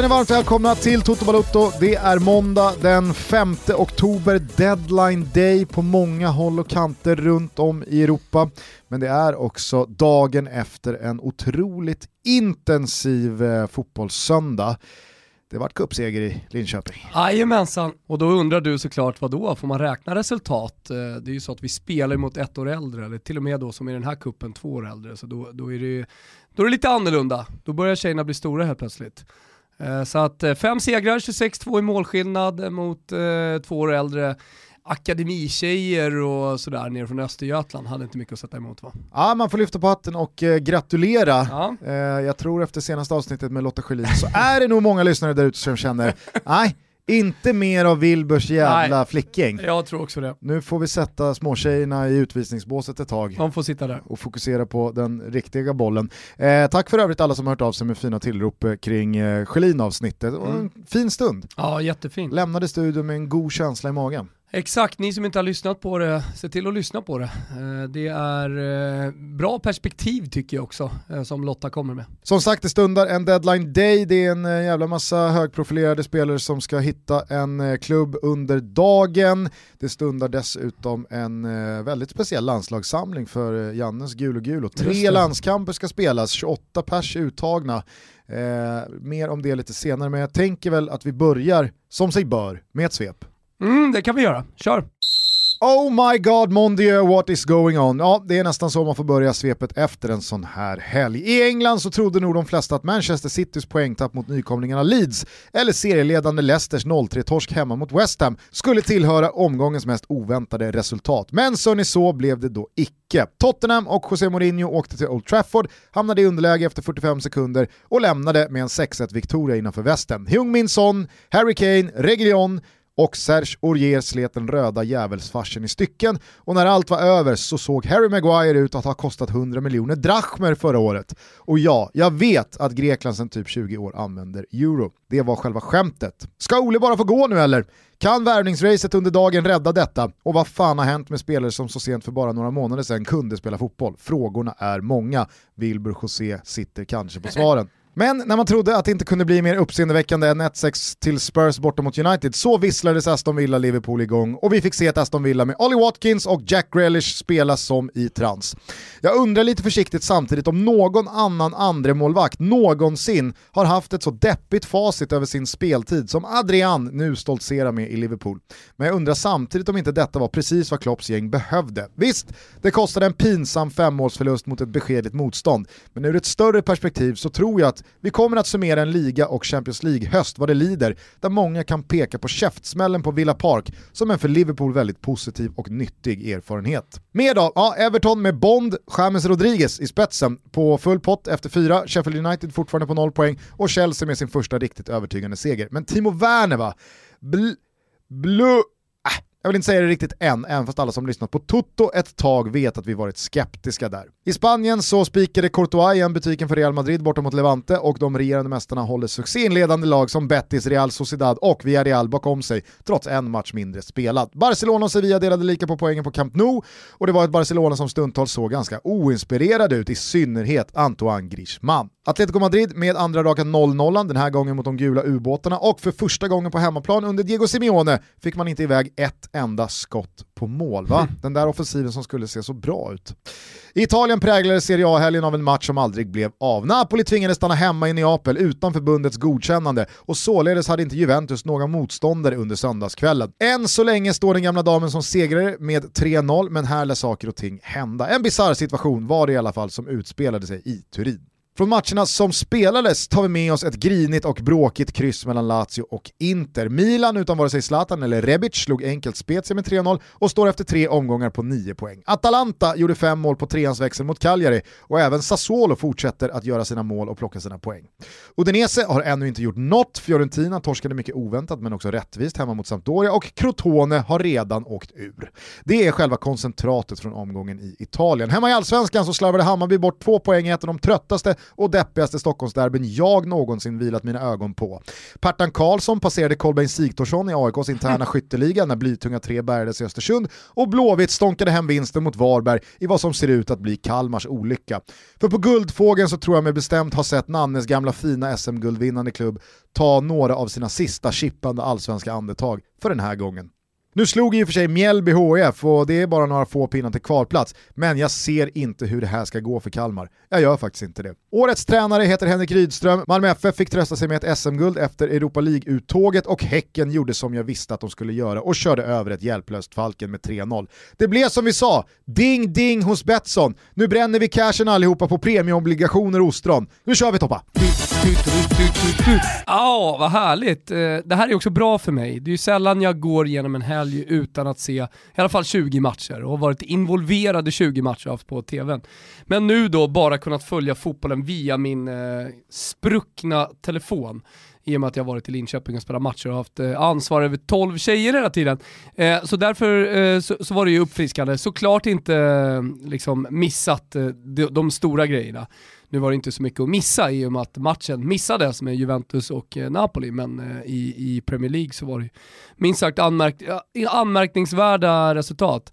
Känner varmt välkomna till Toto Balotto. Det är måndag den 5 oktober, deadline day på många håll och kanter runt om i Europa. Men det är också dagen efter en otroligt intensiv eh, fotbollssöndag. Det vart cupseger i Linköping. Jajamensan, och då undrar du såklart vad då? Får man räkna resultat? Eh, det är ju så att vi spelar mot ett år äldre, eller till och med då som i den här kuppen två år äldre, så då, då, är, det, då är det lite annorlunda. Då börjar tjejerna bli stora helt plötsligt. Eh, så att eh, fem segrar, 26-2 i målskillnad mot eh, två år äldre akademitjejer och sådär nere från Östergötland hade inte mycket att sätta emot va? Ja, man får lyfta på hatten och eh, gratulera. Ja. Eh, jag tror efter senaste avsnittet med Lotta Schelin så är det nog många lyssnare där ute som känner, nej, inte mer av Wilburs jävla Nej, flickgäng. Jag tror också det. Nu får vi sätta småtjejerna i utvisningsbåset ett tag. De får sitta där. Och fokusera på den riktiga bollen. Eh, tack för övrigt alla som har hört av sig med fina tillrop eh, kring eh, Schelin-avsnittet. Mm. En fin stund. Ja, jättefin. Lämnade studion med en god känsla i magen. Exakt, ni som inte har lyssnat på det, se till att lyssna på det. Eh, det är eh, bra perspektiv tycker jag också, eh, som Lotta kommer med. Som sagt, det stundar en deadline day, det är en jävla massa högprofilerade spelare som ska hitta en klubb under dagen. Det stundar dessutom en väldigt speciell landslagssamling för Jannes gul och gul och tre landskamper ska spelas, 28 pers uttagna. Eh, mer om det lite senare, men jag tänker väl att vi börjar som sig bör med ett svep. Mm, det kan vi göra. Kör! Oh my god mon Dieu, what is going on? Ja, det är nästan så man får börja svepet efter en sån här helg. I England så trodde nog de flesta att Manchester Citys poängtapp mot nykomlingarna Leeds, eller serieledande Leicesters 0-3-torsk hemma mot West Ham, skulle tillhöra omgångens mest oväntade resultat. Men så ni så blev det då icke. Tottenham och José Mourinho åkte till Old Trafford, hamnade i underläge efter 45 sekunder och lämnade med en 6-1-viktoria innanför västen. Heung-Min Son, Harry Kane, Reguilon, och Serge Aurier slet den röda djävulsfarsen i stycken och när allt var över så såg Harry Maguire ut att ha kostat 100 miljoner drachmer förra året. Och ja, jag vet att Grekland sedan typ 20 år använder euro. Det var själva skämtet. Ska Ole bara få gå nu eller? Kan värvningsracet under dagen rädda detta? Och vad fan har hänt med spelare som så sent för bara några månader sedan kunde spela fotboll? Frågorna är många. Wilbur José sitter kanske på svaren. Men när man trodde att det inte kunde bli mer uppseendeväckande än 1-6 till Spurs borta mot United så visslades Aston Villa-Liverpool igång och vi fick se ett Aston Villa med Ollie Watkins och Jack Grealish spela som i trans. Jag undrar lite försiktigt samtidigt om någon annan andra målvakt någonsin har haft ett så deppigt facit över sin speltid som Adrian nu stoltserar med i Liverpool. Men jag undrar samtidigt om inte detta var precis vad Klopps gäng behövde. Visst, det kostade en pinsam femmålsförlust mot ett beskedligt motstånd, men ur ett större perspektiv så tror jag att vi kommer att summera en liga och Champions League-höst vad det lider, där många kan peka på käftsmällen på Villa Park som en för Liverpool väldigt positiv och nyttig erfarenhet. Mer då, ja, Everton med Bond, James Rodriguez i spetsen på full pott efter fyra, Sheffield United fortfarande på noll poäng och Chelsea med sin första riktigt övertygande seger. Men Timo Werner va? Bl... Blu... Jag vill inte säga det riktigt än, även fast alla som lyssnat på Toto ett tag vet att vi varit skeptiska där. I Spanien så spikade Courtois igen butiken för Real Madrid borta mot Levante och de regerande mästarna håller succéinledande lag som Betis, Real Sociedad och Villarreal bakom sig, trots en match mindre spelad. Barcelona och Sevilla delade lika på poängen på Camp Nou och det var ett Barcelona som stundtals såg ganska oinspirerad ut, i synnerhet Antoine Griezmann. Atletico Madrid med andra raka 0-0, den här gången mot de gula ubåtarna och för första gången på hemmaplan under Diego Simeone fick man inte iväg ett enda skott på mål. Va? Mm. Den där offensiven som skulle se så bra ut. I Italien präglades Serie A-helgen av en match som aldrig blev av. Napoli tvingades stanna hemma i Neapel utan förbundets godkännande och således hade inte Juventus några motståndare under söndagskvällen. Än så länge står den gamla damen som segrare med 3-0 men här lär saker och ting hända. En bizarr situation var det i alla fall som utspelade sig i Turin. Från matcherna som spelades tar vi med oss ett grinigt och bråkigt kryss mellan Lazio och Inter. Milan utan vare sig Zlatan eller Rebic slog enkelt Spezia med 3-0 och står efter tre omgångar på 9 poäng. Atalanta gjorde fem mål på treans växel mot Cagliari och även Sassuolo fortsätter att göra sina mål och plocka sina poäng. Udinese har ännu inte gjort något, Fiorentina torskade mycket oväntat men också rättvist hemma mot Sampdoria och Crotone har redan åkt ur. Det är själva koncentratet från omgången i Italien. Hemma i Allsvenskan så slarvade Hammarby bort två poäng i ett av de tröttaste och deppigaste Stockholmsderbyn jag någonsin vilat mina ögon på. Pertan Karlsson passerade Kolbeinn Sigthorsson i AIKs interna skytteliga när Blytunga 3 bärgades i Östersund och Blåvitt stånkade hem vinsten mot Varberg i vad som ser ut att bli Kalmars olycka. För på Guldfågeln så tror jag med bestämt ha sett Nannes gamla fina SM-guldvinnande klubb ta några av sina sista chippande allsvenska andetag för den här gången. Nu slog i och för sig Mjällby HF och det är bara några få pinnar till kvalplats, men jag ser inte hur det här ska gå för Kalmar. Jag gör faktiskt inte det. Årets tränare heter Henrik Rydström, Malmö FF fick trösta sig med ett SM-guld efter Europa League-uttåget och Häcken gjorde som jag visste att de skulle göra och körde över ett hjälplöst Falken med 3-0. Det blev som vi sa, ding ding hos Betsson. Nu bränner vi cashen allihopa på premieobligationer och ostron. Nu kör vi Toppa! Ja, vad härligt. Eh, det här är också bra för mig. Det är ju sällan jag går genom en helg utan att se i alla fall 20 matcher och varit involverad i 20 matcher haft på tvn. Men nu då bara kunnat följa fotbollen via min eh, spruckna telefon i och med att jag varit i Linköping och spelat matcher och haft eh, ansvar över 12 tjejer hela tiden. Eh, så därför eh, så, så, var det ju uppfriskande. Såklart inte eh, liksom missat eh, de, de stora grejerna. Nu var det inte så mycket att missa i och med att matchen missades med Juventus och eh, Napoli, men eh, i, i Premier League så var det minst sagt anmärk anmärkningsvärda resultat.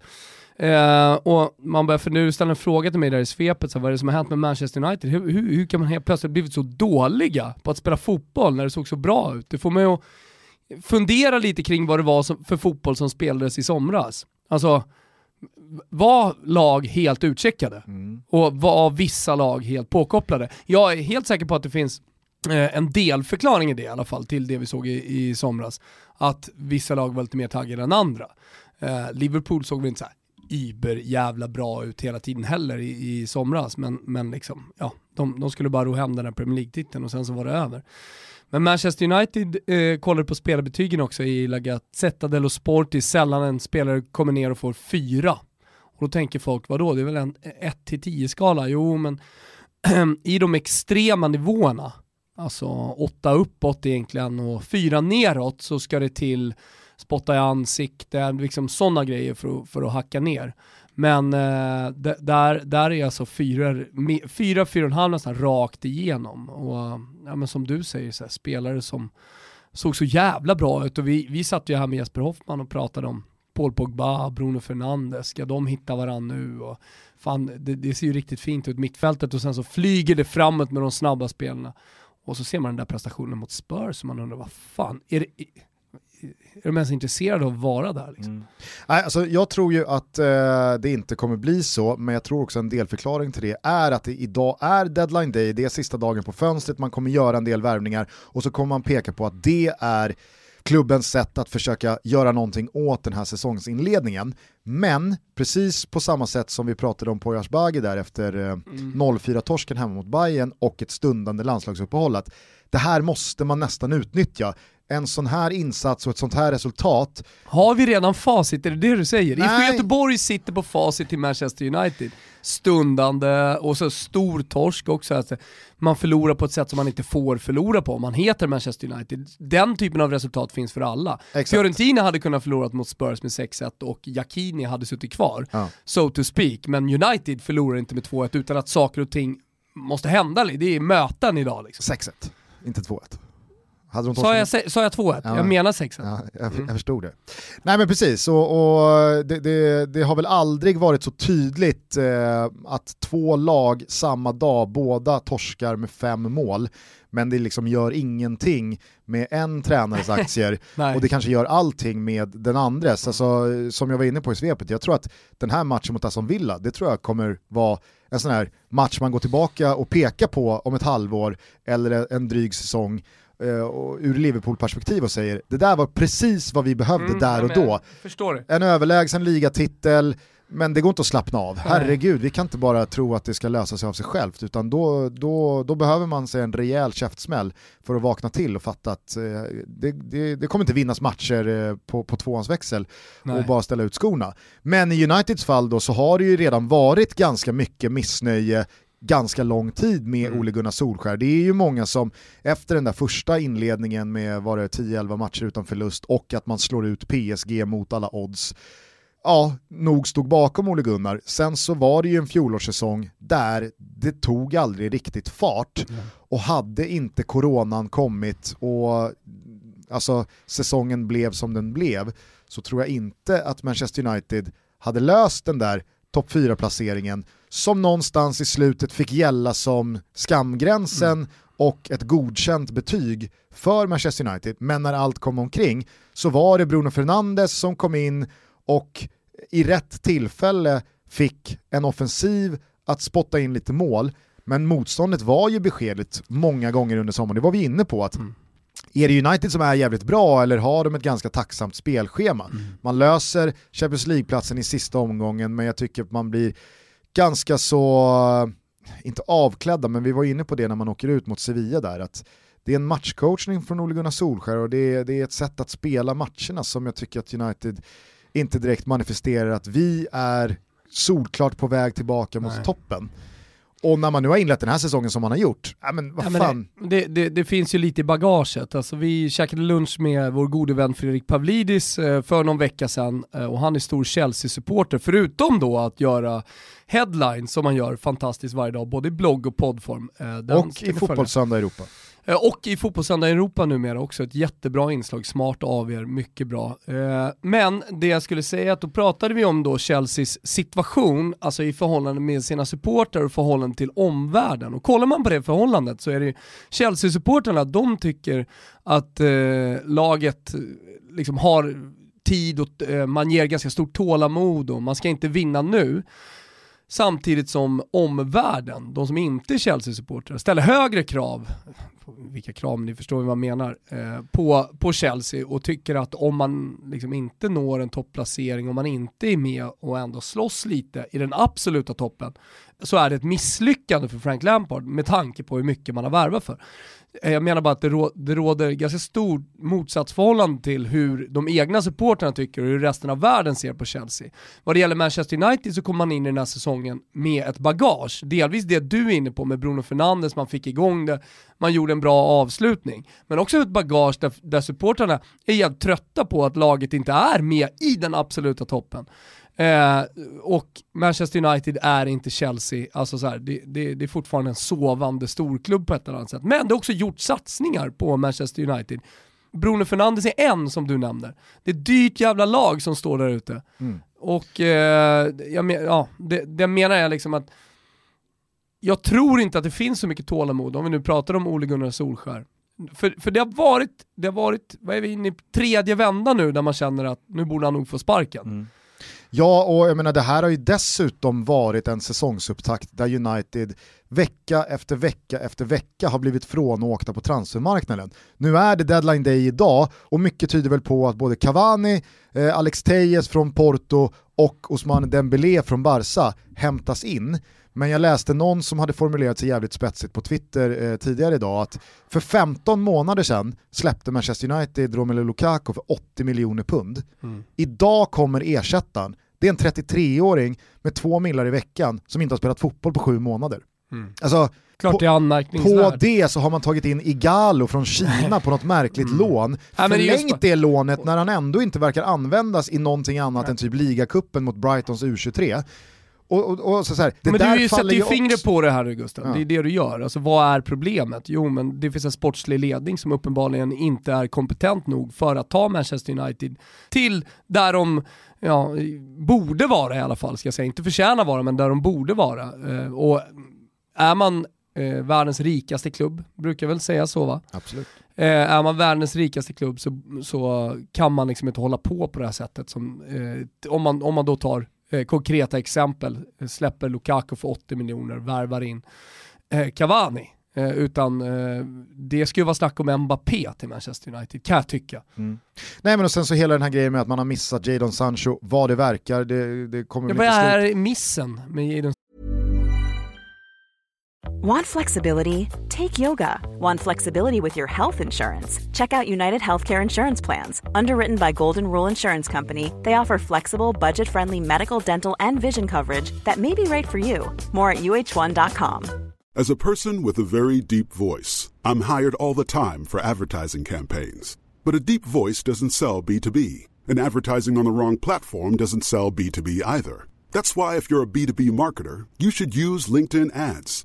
Eh, och man börjar för nu ställa en fråga till mig där i svepet, så vad är det som har hänt med Manchester United? Hur, hur, hur kan man helt plötsligt blivit så dåliga på att spela fotboll när det såg så bra ut? Det får mig att fundera lite kring vad det var som, för fotboll som spelades i somras. Alltså, var lag helt utcheckade mm. och var vissa lag helt påkopplade. Jag är helt säker på att det finns eh, en delförklaring i det i alla fall till det vi såg i, i somras. Att vissa lag var lite mer taggade än andra. Eh, Liverpool såg väl inte så här iber jävla bra ut hela tiden heller i, i somras, men, men liksom, ja, de, de skulle bara ro hem den här Premier League-titeln och sen så var det över. Men Manchester United eh, kollar på spelarbetygen också i La Gazzetta dello Sport. Det är sällan en spelare kommer ner och får fyra. Och då tänker folk, vadå, det är väl en 1-10 skala? Jo, men i de extrema nivåerna, alltså 8 uppåt egentligen och 4 neråt så ska det till spotta i ansiktet, liksom sådana grejer för, för att hacka ner. Men eh, där, där är alltså fyra, fyra, fyra och en halv nästan rakt igenom. Och ja, men som du säger, så här, spelare som såg så jävla bra ut. Och vi, vi satt ju här med Jesper Hoffman och pratade om Paul Pogba, Bruno Fernandes, ska de hitta varandra nu? Och fan, det, det, ser ju riktigt fint ut mittfältet och sen så flyger det framåt med de snabba spelarna. Och så ser man den där prestationen mot Spurs och man undrar vad fan, är det, är de ens intresserade av att vara där? Liksom? Mm. Nej, alltså, jag tror ju att eh, det inte kommer bli så, men jag tror också en delförklaring till det är att det idag är deadline day, det är sista dagen på fönstret, man kommer göra en del värvningar och så kommer man peka på att det är klubbens sätt att försöka göra någonting åt den här säsongsinledningen. Men precis på samma sätt som vi pratade om Poyas Bagi där efter eh, mm. 0-4-torsken hemma mot Bayern och ett stundande landslagsuppehåll, att det här måste man nästan utnyttja en sån här insats och ett sånt här resultat. Har vi redan facit, är det det du säger? Nej. IFK Göteborg sitter på facit till Manchester United. Stundande och så stor torsk också. Alltså, man förlorar på ett sätt som man inte får förlora på om man heter Manchester United. Den typen av resultat finns för alla. Exakt. Fiorentina hade kunnat förlora mot Spurs med 6-1 och Jacquini hade suttit kvar, ja. so to speak. Men United förlorar inte med 2-1 utan att saker och ting måste hända. Det är möten idag. Liksom. 6-1, inte 2-1. Hade de sa, jag, sa jag 2-1? Ja. Jag menar 6 ja, jag, mm. jag förstod det. Nej men precis, och, och det, det, det, har väl aldrig varit så tydligt eh, att två lag samma dag, båda torskar med fem mål, men det liksom gör ingenting med en tränares aktier och det kanske gör allting med den andres. Alltså, som jag var inne på i svepet, jag tror att den här matchen mot Aston Villa, det tror jag kommer vara en sån här match man går tillbaka och pekar på om ett halvår eller en dryg säsong och ur Liverpool-perspektiv och säger det där var precis vad vi behövde mm, där och då. En överlägsen ligatitel, men det går inte att slappna av. Herregud, vi kan inte bara tro att det ska lösa sig av sig självt, utan då, då, då behöver man sig en rejäl käftsmäll för att vakna till och fatta att eh, det, det, det, kommer inte vinnas matcher eh, på, på tvåans växel Nej. och bara ställa ut skorna. Men i Uniteds fall då så har det ju redan varit ganska mycket missnöje ganska lång tid med mm. Ole Gunnar Solskär. Det är ju många som efter den där första inledningen med var det 10-11 matcher utan förlust och att man slår ut PSG mot alla odds ja, nog stod bakom Ole Gunnar. Sen så var det ju en fjolårssäsong där det tog aldrig riktigt fart. Mm. Och hade inte coronan kommit och alltså, säsongen blev som den blev så tror jag inte att Manchester United hade löst den där topp 4-placeringen som någonstans i slutet fick gälla som skamgränsen mm. och ett godkänt betyg för Manchester United. Men när allt kom omkring så var det Bruno Fernandes som kom in och i rätt tillfälle fick en offensiv att spotta in lite mål. Men motståndet var ju beskedligt många gånger under sommaren, det var vi inne på. att mm. Är det United som är jävligt bra eller har de ett ganska tacksamt spelschema? Mm. Man löser Champions League-platsen i sista omgången men jag tycker att man blir ganska så, inte avklädda, men vi var inne på det när man åker ut mot Sevilla där, att det är en matchcoachning från Ole Gunnar Solskär och det är, det är ett sätt att spela matcherna som jag tycker att United inte direkt manifesterar att vi är solklart på väg tillbaka mot Nej. toppen. Och när man nu har inlett den här säsongen som man har gjort, ja men vad ja, men fan. Det, det, det, finns ju lite i bagaget. Alltså, vi käkade lunch med vår gode vän Fredrik Pavlidis eh, för någon vecka sedan eh, och han är stor Chelsea-supporter, förutom då att göra headlines som man gör fantastiskt varje dag, både i blogg och poddform. Eh, och i Fotbollssöndag Europa. Eh, och i Fotbollssöndag Europa numera också, ett jättebra inslag, smart av er, mycket bra. Eh, men det jag skulle säga är att då pratade vi om då Chelseas situation, alltså i förhållande med sina supportrar och förhållande till omvärlden. Och kollar man på det förhållandet så är det Chelsea-supportrarna, de tycker att eh, laget eh, liksom har tid och man ger ganska stort tålamod och man ska inte vinna nu. Samtidigt som omvärlden, de som inte är Chelsea-supportrar, ställer högre krav, vilka krav, ni förstår vad jag menar, eh, på, på Chelsea och tycker att om man liksom inte når en topplacering, om man inte är med och ändå slåss lite i den absoluta toppen, så är det ett misslyckande för Frank Lampard med tanke på hur mycket man har värvat för. Eh, jag menar bara att det, rå det råder ganska stort motsatsförhållande till hur de egna supporterna tycker och hur resten av världen ser på Chelsea. Vad det gäller Manchester United så kommer man in i den här säsongen med ett bagage. Delvis det du är inne på med Bruno Fernandes, man fick igång det, man gjorde en bra avslutning. Men också ett bagage där, där supportrarna är jävligt trötta på att laget inte är med i den absoluta toppen. Eh, och Manchester United är inte Chelsea, alltså så här, det, det, det, är fortfarande en sovande storklubb på ett eller annat sätt. Men det har också gjort satsningar på Manchester United. Bruno Fernandes är en som du nämner. Det är ett dyrt jävla lag som står där ute. Mm. Och eh, jag, ja, det, det menar jag liksom att jag tror inte att det finns så mycket tålamod, om vi nu pratar om Ole Gunnar Solskär. För, för det har varit, det har varit, vad är vi inne i, tredje vända nu där man känner att nu borde han nog få sparken. Mm. Ja, och jag menar det här har ju dessutom varit en säsongsupptakt där United vecka efter vecka efter vecka har blivit frånåkta på transfermarknaden. Nu är det deadline day idag och mycket tyder väl på att både Cavani, eh, Alex Tejes från Porto och Osman Dembélé från Barca hämtas in. Men jag läste någon som hade formulerat sig jävligt spetsigt på Twitter eh, tidigare idag att för 15 månader sedan släppte Manchester United Romelu Lukaku för 80 miljoner pund. Mm. Idag kommer ersättaren, det är en 33-åring med två millar i veckan som inte har spelat fotboll på sju månader. Mm. Alltså, Klart på, på det så har man tagit in Igalo från Kina på något märkligt mm. lån, förlängt det, det lånet när han ändå inte verkar användas i någonting annat Nej. än typ ligacupen mot Brightons U23. Och, och, och så, så här, men du sätter ju fingret på det här Gustav, ja. det är det du gör. Alltså vad är problemet? Jo men det finns en sportslig ledning som uppenbarligen inte är kompetent nog för att ta Manchester United till där de ja, borde vara i alla fall, ska jag säga. Inte förtjäna vara, men där de borde vara. Eh, och är man eh, världens rikaste klubb, brukar väl säga så va? Absolut. Eh, är man världens rikaste klubb så, så kan man liksom inte hålla på på det här sättet. Som, eh, om, man, om man då tar eh, konkreta exempel, släpper Lukaku för 80 miljoner, värvar in eh, Cavani. Eh, utan eh, det skulle vara snack om Mbappé till Manchester United, kan jag tycka. Mm. Nej men och sen så hela den här grejen med att man har missat Jadon Sancho, vad det verkar, det, det kommer ja, Vad är missen med Jadon Want flexibility? Take yoga. Want flexibility with your health insurance? Check out United Healthcare Insurance Plans. Underwritten by Golden Rule Insurance Company, they offer flexible, budget friendly medical, dental, and vision coverage that may be right for you. More at uh1.com. As a person with a very deep voice, I'm hired all the time for advertising campaigns. But a deep voice doesn't sell B2B And advertising on the wrong platform doesn't sell B2B either. That's why, if you're a B2B marketer, you should use LinkedIn ads.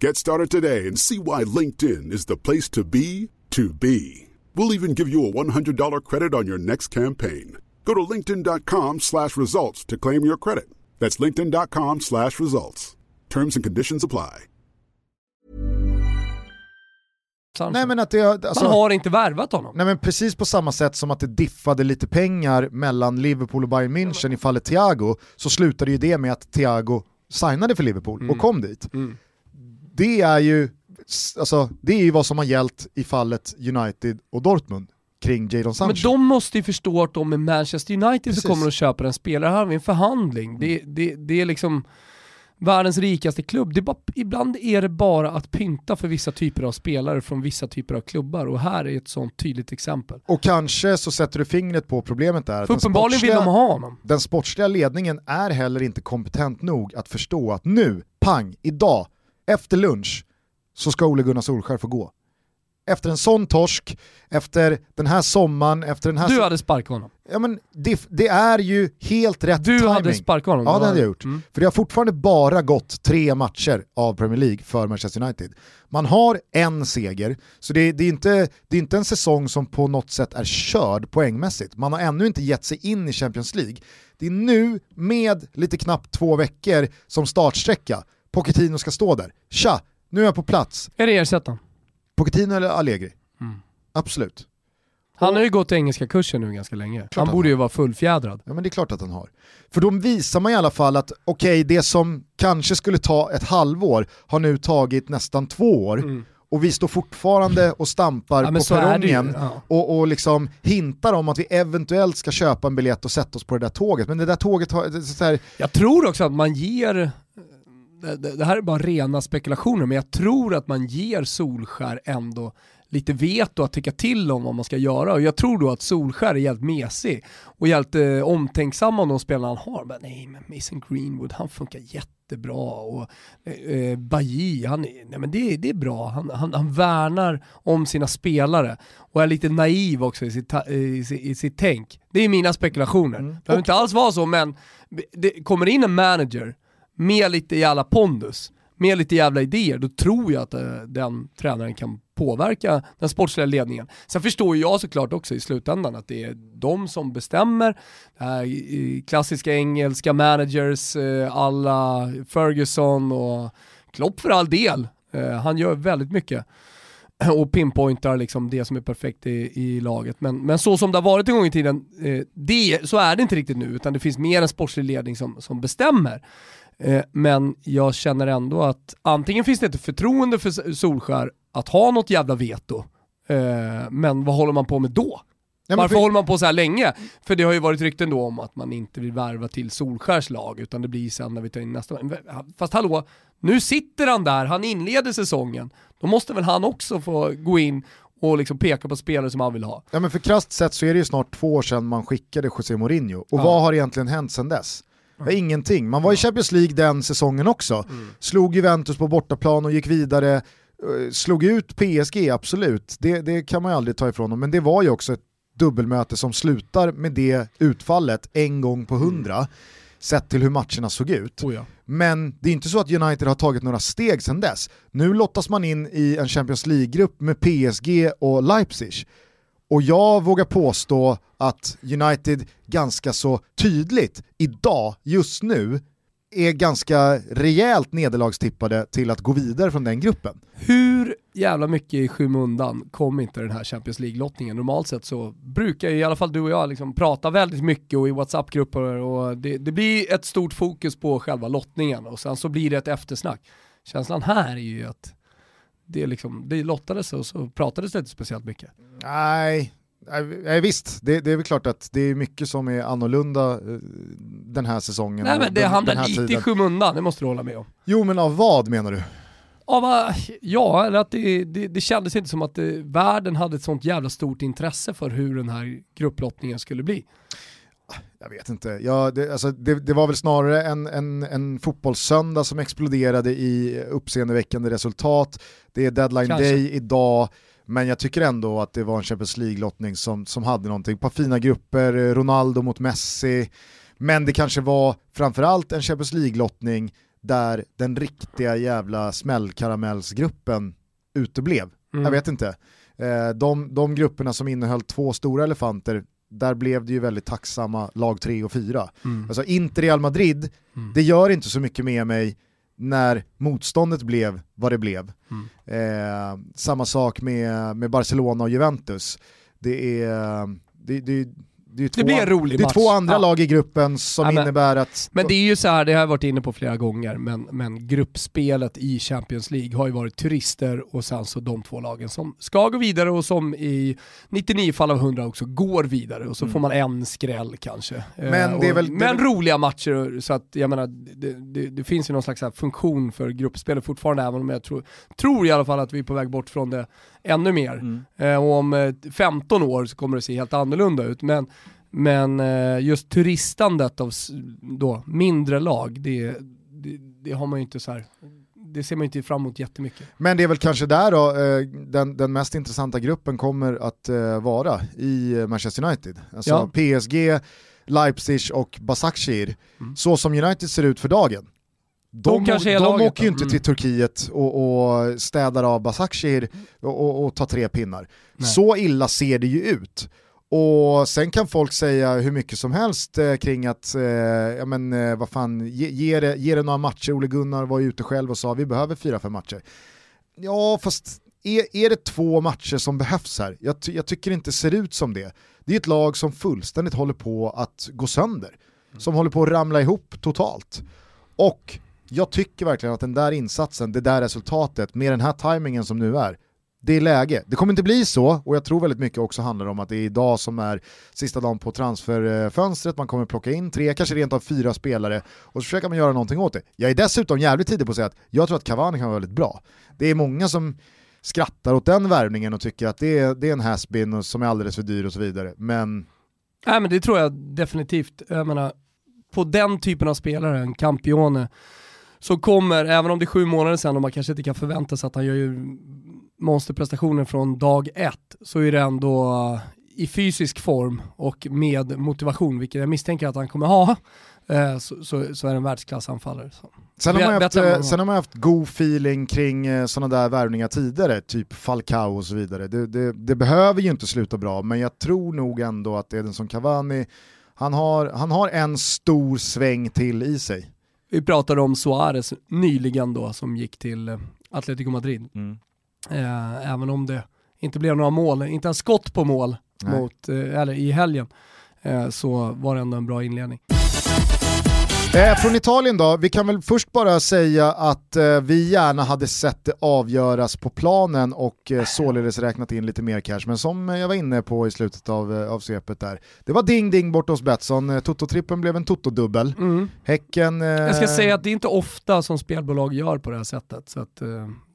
Get started today and see why LinkedIn is the place to be to be. We'll even give you a $100 credit on your next campaign. Go to linkedin.com slash results to claim your credit. That's linkedin.com slash results. Terms and conditions apply. Nej men att det, alltså, Man har inte värvat honom. Nej men precis på samma sätt som att det diffade lite pengar mellan Liverpool och Bayern München i fallet Thiago, så slutade ju det med att Thiago signade för Liverpool Mm. och kom dit. Det är ju alltså, det är ju vad som har gällt i fallet United och Dortmund kring Jadon Sancho. Men de måste ju förstå att de är Manchester United Precis. som kommer och köper en spelare. Här har vi en förhandling. Det, det, det är liksom världens rikaste klubb. Det är bara, ibland är det bara att pynta för vissa typer av spelare från vissa typer av klubbar och här är ett sånt tydligt exempel. Och kanske så sätter du fingret på problemet där. att För uppenbarligen vill de ha honom. Den sportsliga ledningen är heller inte kompetent nog att förstå att nu, pang, idag, efter lunch, så ska Ole Gunnar Solskjaer få gå. Efter en sån torsk, efter den här sommaren, efter den här... Du hade sparkat honom. Ja men det, det är ju helt rätt Du timing. hade sparkat honom. Ja det hade jag gjort. Mm. För det har fortfarande bara gått tre matcher av Premier League för Manchester United. Man har en seger, så det, det, är inte, det är inte en säsong som på något sätt är körd poängmässigt. Man har ännu inte gett sig in i Champions League. Det är nu, med lite knappt två veckor som startsträcka, Pochettino ska stå där. Tja, nu är jag på plats. Är det ersättaren? Pochettino eller Allegri? Mm. Absolut. Han har ju gått engelska kursen nu ganska länge. Han han borde ju vara fullfjädrad. Ja men det är klart att han har. För då visar man i alla fall att okej, det som kanske skulle ta ett halvår har nu tagit nästan två år och vi står fortfarande och stampar Mm. Ja, på perrongen Ja. och, och liksom hintar om att vi eventuellt ska köpa en biljett och sätta oss på det där tåget. Men det där tåget har, så här, Jag tror också att man ger, det, här är bara rena spekulationer, men jag tror att man ger Solskär ändå lite veto att tycka till om vad man ska göra. Och jag tror då att Solskär är helt mesig och helt eh, omtänksam om de spelarna han har. Men nej, men Mason Greenwood, han funkar jättebra. Och eh, Bailly, han är, nej, men det, det är bra. Han, han, han värnar om sina spelare och är lite naiv också i sitt, ta- i, sitt- i sitt tänk. Det är mina spekulationer. Det behöver inte alls vara så, men det kommer in en manager med lite jävla pondus, med lite jävla idéer, då tror jag att eh, den tränaren kan påverka den sportsliga ledningen. Sen förstår ju jag såklart också i slutändan att det är de som bestämmer. Det här eh, klassiska engelska managers, eh, alla Ferguson och Klopp för all del. Eh, han gör väldigt mycket och pinpointar liksom det som är perfekt i, i laget. Men, men så som det har varit en gång i tiden, eh, det, så är det inte riktigt nu, utan det finns mer en sportslig ledning som, som bestämmer. Eh, men jag känner ändå att antingen finns det inte förtroende för Solskär att ha något jävla veto, eh, men vad håller man på med då? Men Varför för- håller man på så här länge? För det har ju varit rykten då om att man inte vill värva till Solskärs lag, utan det blir sen när vi tar in nästa. Fast hallå, nu sitter han där, han inleder säsongen. Då måste väl han också få gå in och liksom peka på spelare som han vill ha. Ja men för krasst sett så är det ju snart två år sedan man skickade José Mourinho. Och Ja. vad har egentligen hänt sedan dess? Ja, ingenting. Man var i Champions League den säsongen också. Slog Juventus på bortaplan och gick vidare. Eh, Slog ut PSG, absolut. Det, det kan man ju aldrig ta ifrån dem. Men det var ju också ett dubbelmöte som slutar med det utfallet en gång på hundra. Sett till hur matcherna såg ut. Oh ja. Men det är inte så att United har tagit några steg sedan dess. Nu lottas man in i en Champions League-grupp med PSG och Leipzig. Och jag vågar påstå att United ganska så tydligt idag, just nu, är ganska rejält nederlagstippade till att gå vidare från den gruppen. Hur jävla mycket i skymundan kom inte den här Champions League-lottningen? Normalt sett så brukar ju i alla fall du och jag liksom prata väldigt mycket och i WhatsApp-grupper och det, det blir ett stort fokus på själva lottningen och sen så blir det ett eftersnack. Känslan här är ju att det, liksom, det lottades och så pratades det inte speciellt mycket. Nej, Nej, visst, det, det, är väl klart att det är mycket som är annorlunda eh, den här säsongen. Nej men det den, hamnar den lite tiden. i skymundan, det måste du hålla med om. Jo men av vad menar du? Av, ja, eller att det, det, det kändes inte som att det, världen hade ett sånt jävla stort intresse för hur den här grupplottningen skulle bli. Jag vet inte, ja, det, alltså, det, det var väl snarare en, en, en fotbollssöndag som exploderade i uppseendeväckande resultat. Det är deadline Kanske. day idag, men jag tycker ändå att det var en Champions League-lottning som, som hade någonting. Ett par fina grupper, Ronaldo mot Messi, men det kanske var framförallt en Champions League-lottning där den riktiga jävla smällkaramellsgruppen uteblev. Mm. Jag vet inte. Eh, De, de grupperna som innehöll två stora elefanter, där blev det ju väldigt tacksamma lag 3 och 4. Mm. Alltså Inter Real Madrid, Mm. det gör inte så mycket med mig när motståndet blev vad det blev. Mm. Eh, samma sak med, med Barcelona och Juventus. Det är, det, det, det är, två, blir en rolig det är två andra Ja. lag i gruppen som Ja, men- innebär att... Men det är ju så här, det har jag varit inne på flera gånger, men, men gruppspelet i Champions League har ju varit turister och sen så de två lagen som ska gå vidare och som i 99 fall av 100 också går vidare och så får man en skräll kanske. Eh, Mm. Men det är och- väl- det men roliga matcher så att jag menar, det, det, det finns ju någon slags funktion för gruppspelet fortfarande även om jag tror, tror i alla fall att vi är på väg bort från det ännu mer. Mm. Eh, och om eh, 15 år så kommer det se helt annorlunda ut. Men, men eh, just turistandet av då, mindre lag, det, det, det har man ju inte så här. det ser man inte fram emot jättemycket. Men det är väl kanske där då eh, den, den mest intressanta gruppen kommer att eh, vara i eh, Manchester United. Alltså Ja. PSG, Leipzig och Basakshir. Mm. Så som United ser ut för dagen. De, de laget åker ju inte Mm. till Turkiet och, och städar av Basakshir och, och, och tar tre pinnar. Nej. Så illa ser det ju ut. Och sen kan folk säga hur mycket som helst eh, kring att, eh, ja men eh, vad fan, ge, ge, det, ge det några matcher. Ole Gunnar var ju ute själv och sa vi behöver fyra, fem matcher. Ja, fast är, är det två matcher som behövs här? Jag, jag tycker inte det ser ut som det. Det är ett lag som fullständigt håller på att gå sönder. Som håller på att ramla ihop totalt. Och jag tycker verkligen att den där insatsen, det där resultatet, med den här tajmingen som nu är, det är läge. Det kommer inte bli så, och jag tror väldigt mycket också handlar om att det är idag som är sista dagen på transferfönstret, man kommer plocka in tre, kanske rent av fyra spelare, och så försöker man göra någonting åt det. Jag är dessutom jävligt tidig på att säga att jag tror att Cavani kan vara väldigt bra. Det är många som skrattar åt den värvningen och tycker att det är, det är en has-been som är alldeles för dyr och så vidare, men Nej men det tror jag definitivt. Jag menar, på den typen av spelare, en Campione, så kommer, även om det är sju månader sedan och man kanske inte kan förvänta sig att han gör ju monsterprestationer från dag ett, så är det ändå uh, i fysisk form och med motivation, vilket jag misstänker att han kommer ha, eh, så, så, så är det en världsklassanfallare. Sen har, man haft, eh, sen har man haft god feeling kring sådana där värvningar tidigare, typ Falcao och så vidare. Det, det, det behöver ju inte sluta bra, men jag tror nog ändå att som Cavani, han har, han har en stor sväng till i sig. Vi pratade om Suarez nyligen då, som gick till eh, Atletico Madrid. Eh, även om det inte blev några mål, inte en skott på mål Nej. mot, eh, eller i helgen, eh, så var det ändå en bra inledning. Eh, från Italien då, vi kan väl först bara säga att eh, vi gärna hade sett det avgöras på planen och eh, således räknat in lite mer cash. Men som jag var inne på i slutet av, av svepet där, det var ding-ding borta hos Betsson, eh, Toto-trippen blev en Toto-dubbel. Häcken... Eh, Jag ska säga att det är inte ofta som spelbolag gör på det här sättet, så att,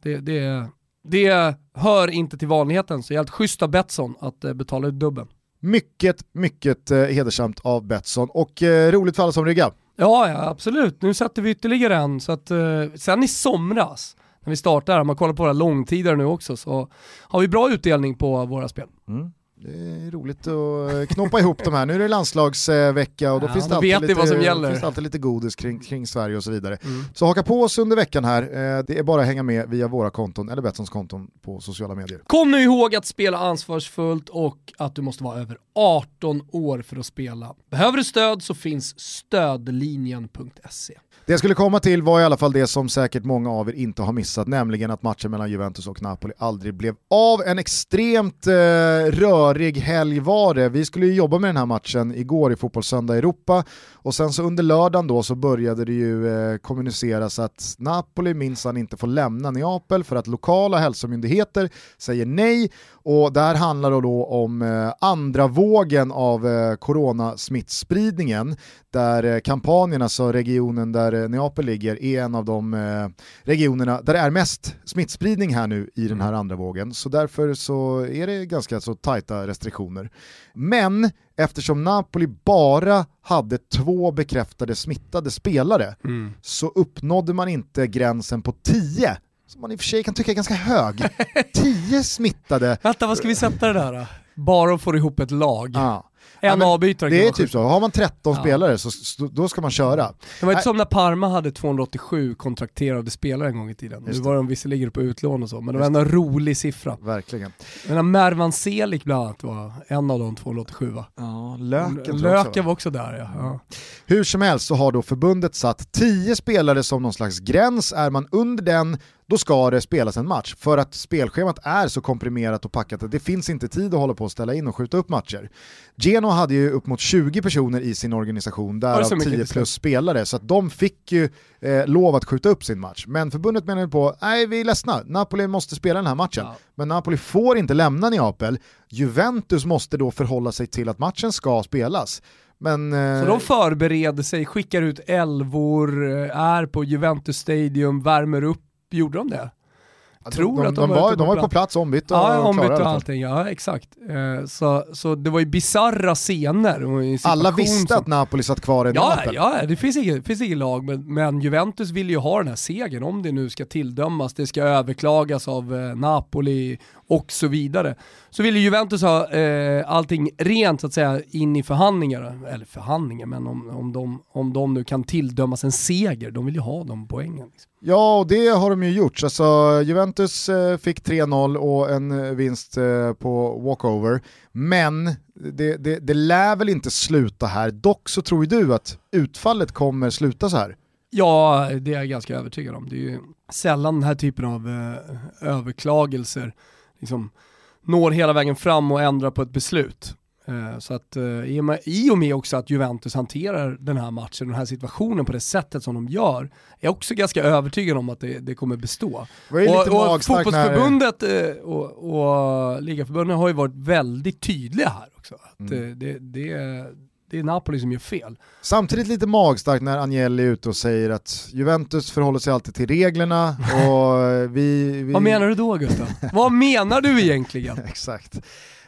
det, det, det hör inte till vanligheten, så helt schysst av Betsson att betala ut dubben. Mycket, mycket hedersamt av Betsson och roligt för alla som ryggar. Ja, ja absolut. Nu sätter vi ytterligare en. Så att, eh, sen i somras, när vi startar, om man kollar på våra långtider nu också, så har vi bra utdelning på våra spel. Mm. Det är roligt att eh, knåpa ihop de här. Nu är det landslagsvecka och då Ja, finns det alltid lite, finns det alltid lite godis kring, kring Sverige och så vidare. Mm. Så haka på oss under veckan här. Eh, Det är bara att hänga med via våra konton eller Betssons konton på sociala medier. Kom nu ihåg att spela ansvarsfullt och att du måste vara över 18 år för att spela. Behöver du stöd så finns stödlinjen.se. Det jag skulle komma till var i alla fall det som säkert många av er inte har missat, nämligen att matchen mellan Juventus och Napoli aldrig blev av. En extremt eh, rörig helg var det. Vi skulle ju jobba med den här matchen igår i Fotbollssöndag Europa och sen så under lördagen då så började det ju eh, kommuniceras att Napoli minsann inte får lämna Neapel för att lokala hälsomyndigheter säger nej och där handlar det då om eh, andra vågen av eh, coronasmittspridningen där eh, Kampanien, alltså regionen där eh, Neapel ligger, är en av de eh, regionerna där det är mest smittspridning här nu i den här andra vågen. Så därför så är det ganska så tajta restriktioner. Men eftersom Napoli bara hade två bekräftade smittade spelare Mm. så uppnådde man inte gränsen på 10 som man i och för sig kan tycka är ganska hög. 10 smittade. Vänta, vad ska vi sätta det där då? Bara att få ihop ett lag. Ja. En Ja, avbytare Det är typ så, har man 13 Ja. spelare så, så då ska man köra. Det var inte som när Parma hade 287 kontrakterade spelare en gång i tiden. Nu Just det. var de visserligen på utlån och så, men det var ändå en rolig siffra. Verkligen. Men Mervan Selik bland annat var en av de 287 va? Ja, löken jag också. Löken var också där ja. ja. Hur som helst så har då förbundet satt 10 spelare som någon slags gräns. Är man under den, då ska det spelas en match. För att spelschemat är så komprimerat och packat att det finns inte tid att hålla på och ställa in och skjuta upp matcher. Genoa hade ju upp mot 20 personer i sin organisation, därav så mycket 10 till slut? plus spelare, så att de fick ju eh, lov att skjuta upp sin match. Men förbundet menade på, nej vi är ledsna, Napoli måste spela den här matchen. Ja. Men Napoli får inte lämna Neapel, Juventus måste då förhålla sig till att matchen ska spelas. Men, eh, Så de förbereder sig, skickar ut elvor, eh, är på Juventus Stadium, värmer upp. Gjorde de det? Tror de, att de de, var de var på plats. plats ombytt och Ja, klara ombytt i alla och allting. Ja, exakt. Eh, Så, så det var ju bizarra scener. och en Alla visste som- att Napoli satt kvar i Ja, Neapel. ja, det finns inget, det finns inget lag, men, men Juventus vill ju ha den här segern om det nu ska tilldömas, det ska överklagas av eh, Napoli och så vidare. Så vill ju Juventus ha eh, allting rent så att säga in i förhandlingar, eller förhandlingar, men om, om, de, om de nu kan tilldömas en seger, de vill ju ha de poängen. Liksom. Ja, och det har de ju gjort. Alltså, Juventus eh, fick 3-0 och en eh, vinst eh, på walkover. Men det, det, det lär väl inte sluta här. Dock så tror ju du att utfallet kommer sluta så här. Ja, det är jag ganska övertygad om. Det är ju sällan den här typen av eh, överklagelser liksom, når hela vägen fram och ändrar på ett beslut. Eh, så att eh, i, och med, i och med också att Juventus hanterar den här matchen, den här situationen på det sättet som de gör, är jag också ganska övertygad om att det, det kommer bestå. Det Och, och när... fotbollsförbundet eh, och, och ligaförbundet har ju varit väldigt tydliga här också. Att Mm. det, det, det är Napoli som gör fel. Samtidigt lite magstarkt när Agnelli är ute och säger att Juventus förhåller sig alltid till reglerna och vi... vi... Vad menar du då Gustav? Vad menar du egentligen? Exakt.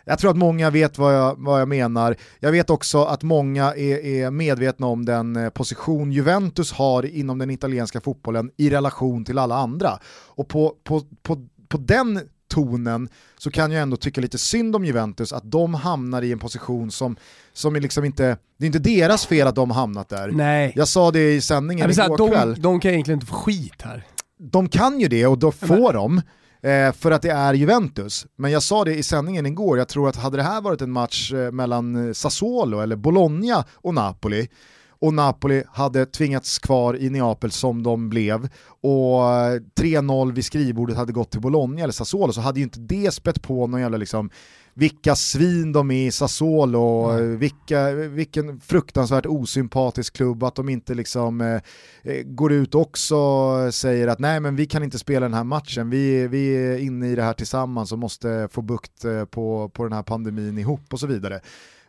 Jag tror att många vet vad jag, vad jag menar. Jag vet också att många är, är medvetna om den eh, position Juventus har inom den italienska fotbollen i relation till alla andra. Och på, på, på, på den tonen så kan jag ändå tycka lite synd om Juventus att de hamnar i en position som, som är liksom inte, det är inte deras fel att de hamnat där. Nej. Jag sa det i sändningen igår kväll de, de kan egentligen inte få skit här. de kan ju det och då får de. Eh, för att det är Juventus. Men jag sa det i sändningen igår, jag tror att hade det här varit en match eh, mellan eh, Sassuolo eller Bologna och Napoli och Napoli hade tvingats kvar i Neapel som de blev och eh, 3-0 vid skrivbordet hade gått till Bologna eller Sassuolo så hade ju inte det spett på någon jävla liksom vilka svin de är i Sassuolo, och Mm. vilka, vilken fruktansvärt osympatisk klubb, att de inte liksom eh, eh, går ut och också säger att nej men vi kan inte spela den här matchen, vi, vi är inne i det här tillsammans och måste få bukt eh, på, på den här pandemin ihop och så vidare.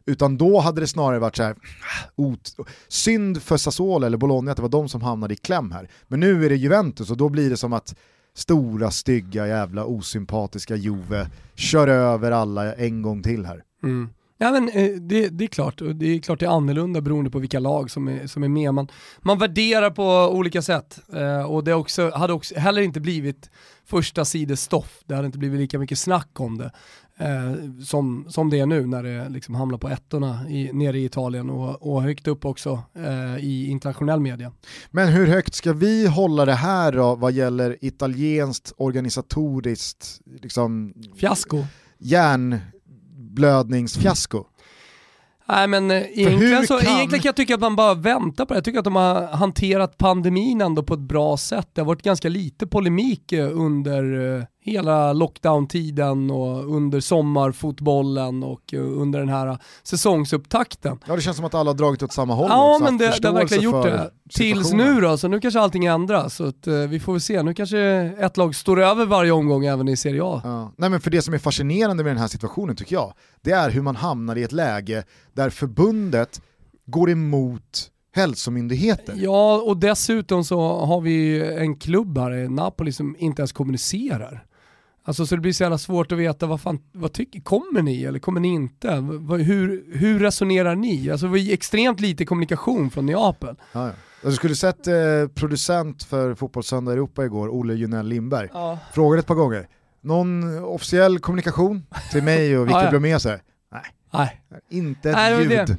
Utan då hade det snarare varit så här, ah, ot, synd för Sassuolo eller Bologna att det var de som hamnade i kläm här. Men nu är det Juventus och då blir det som att stora, stygga, jävla osympatiska Juve kör över alla en gång till här. Mm. Ja, men, eh, det, det är klart, det är klart det är annorlunda beroende på vilka lag som är, som är med. Man, man värderar på olika sätt eh, och det också, hade också heller inte blivit första sidestoff. Det hade inte blivit lika mycket snack om det eh, som, som det är nu när det liksom hamnar på ettorna i, nere i Italien och, och högt upp också eh, i internationell media. Men hur högt ska vi hålla det här då vad gäller italienskt organisatoriskt liksom, Fiasko. hjärnblödningsfiasko? Nej men eh, egentligen, så, kan- egentligen kan jag tycka att man bara väntar på det. Jag tycker att de har hanterat pandemin ändå på ett bra sätt. Det har varit ganska lite polemik eh, under eh, hela lockdown-tiden och under sommarfotbollen och eh, under den här säsongsupptakten. Ja det känns som att alla har dragit åt samma håll Ja också, men det, det har verkligen gjort det. Tills nu då, så nu kanske allting ändras. Så att, eh, vi får väl se, nu kanske ett lag står över varje omgång även i Serie A. Ja. Nej, men för det som är fascinerande med den här situationen tycker jag, det är hur man hamnar i ett läge där förbundet går emot hälsomyndigheter. Ja, och dessutom så har vi en klubb här i Napoli som inte ens kommunicerar. Alltså så det blir så jävla svårt att veta vad fan, vad tycker, kommer ni eller kommer ni inte? Hur, hur resonerar ni? Alltså det var extremt lite kommunikation från Neapel. Ja, ja. Jag skulle sett eh, producent för Fotbollssöndag Europa igår, Olle Junell Lindberg, Ja. frågade ett par gånger, någon officiell kommunikation till mig och Victor Ja, ja. Blomé? Nej, Nej. inte ett Nej, ljud. det.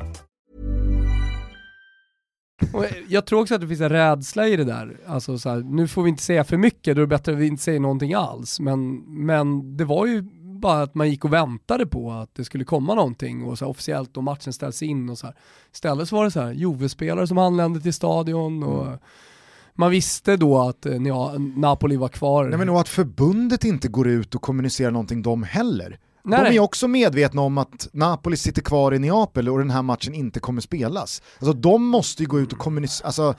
Och jag tror också att det finns en rädsla i det där. Alltså så här, nu får vi inte säga för mycket, då är det bättre att vi inte säger någonting alls. Men, men det var ju bara att man gick och väntade på att det skulle komma någonting och så här, officiellt och matchen ställs in och så här. Istället så var det så här, Juve-spelare som anlände till stadion och man visste då att eh, Nea- Napoli var kvar. Nej, men och att förbundet inte går ut och kommunicerar någonting de heller. Nej, de är också medvetna om att Napoli sitter kvar i Neapel och den här matchen inte kommer spelas. Alltså de måste ju gå ut och kommunicera, alltså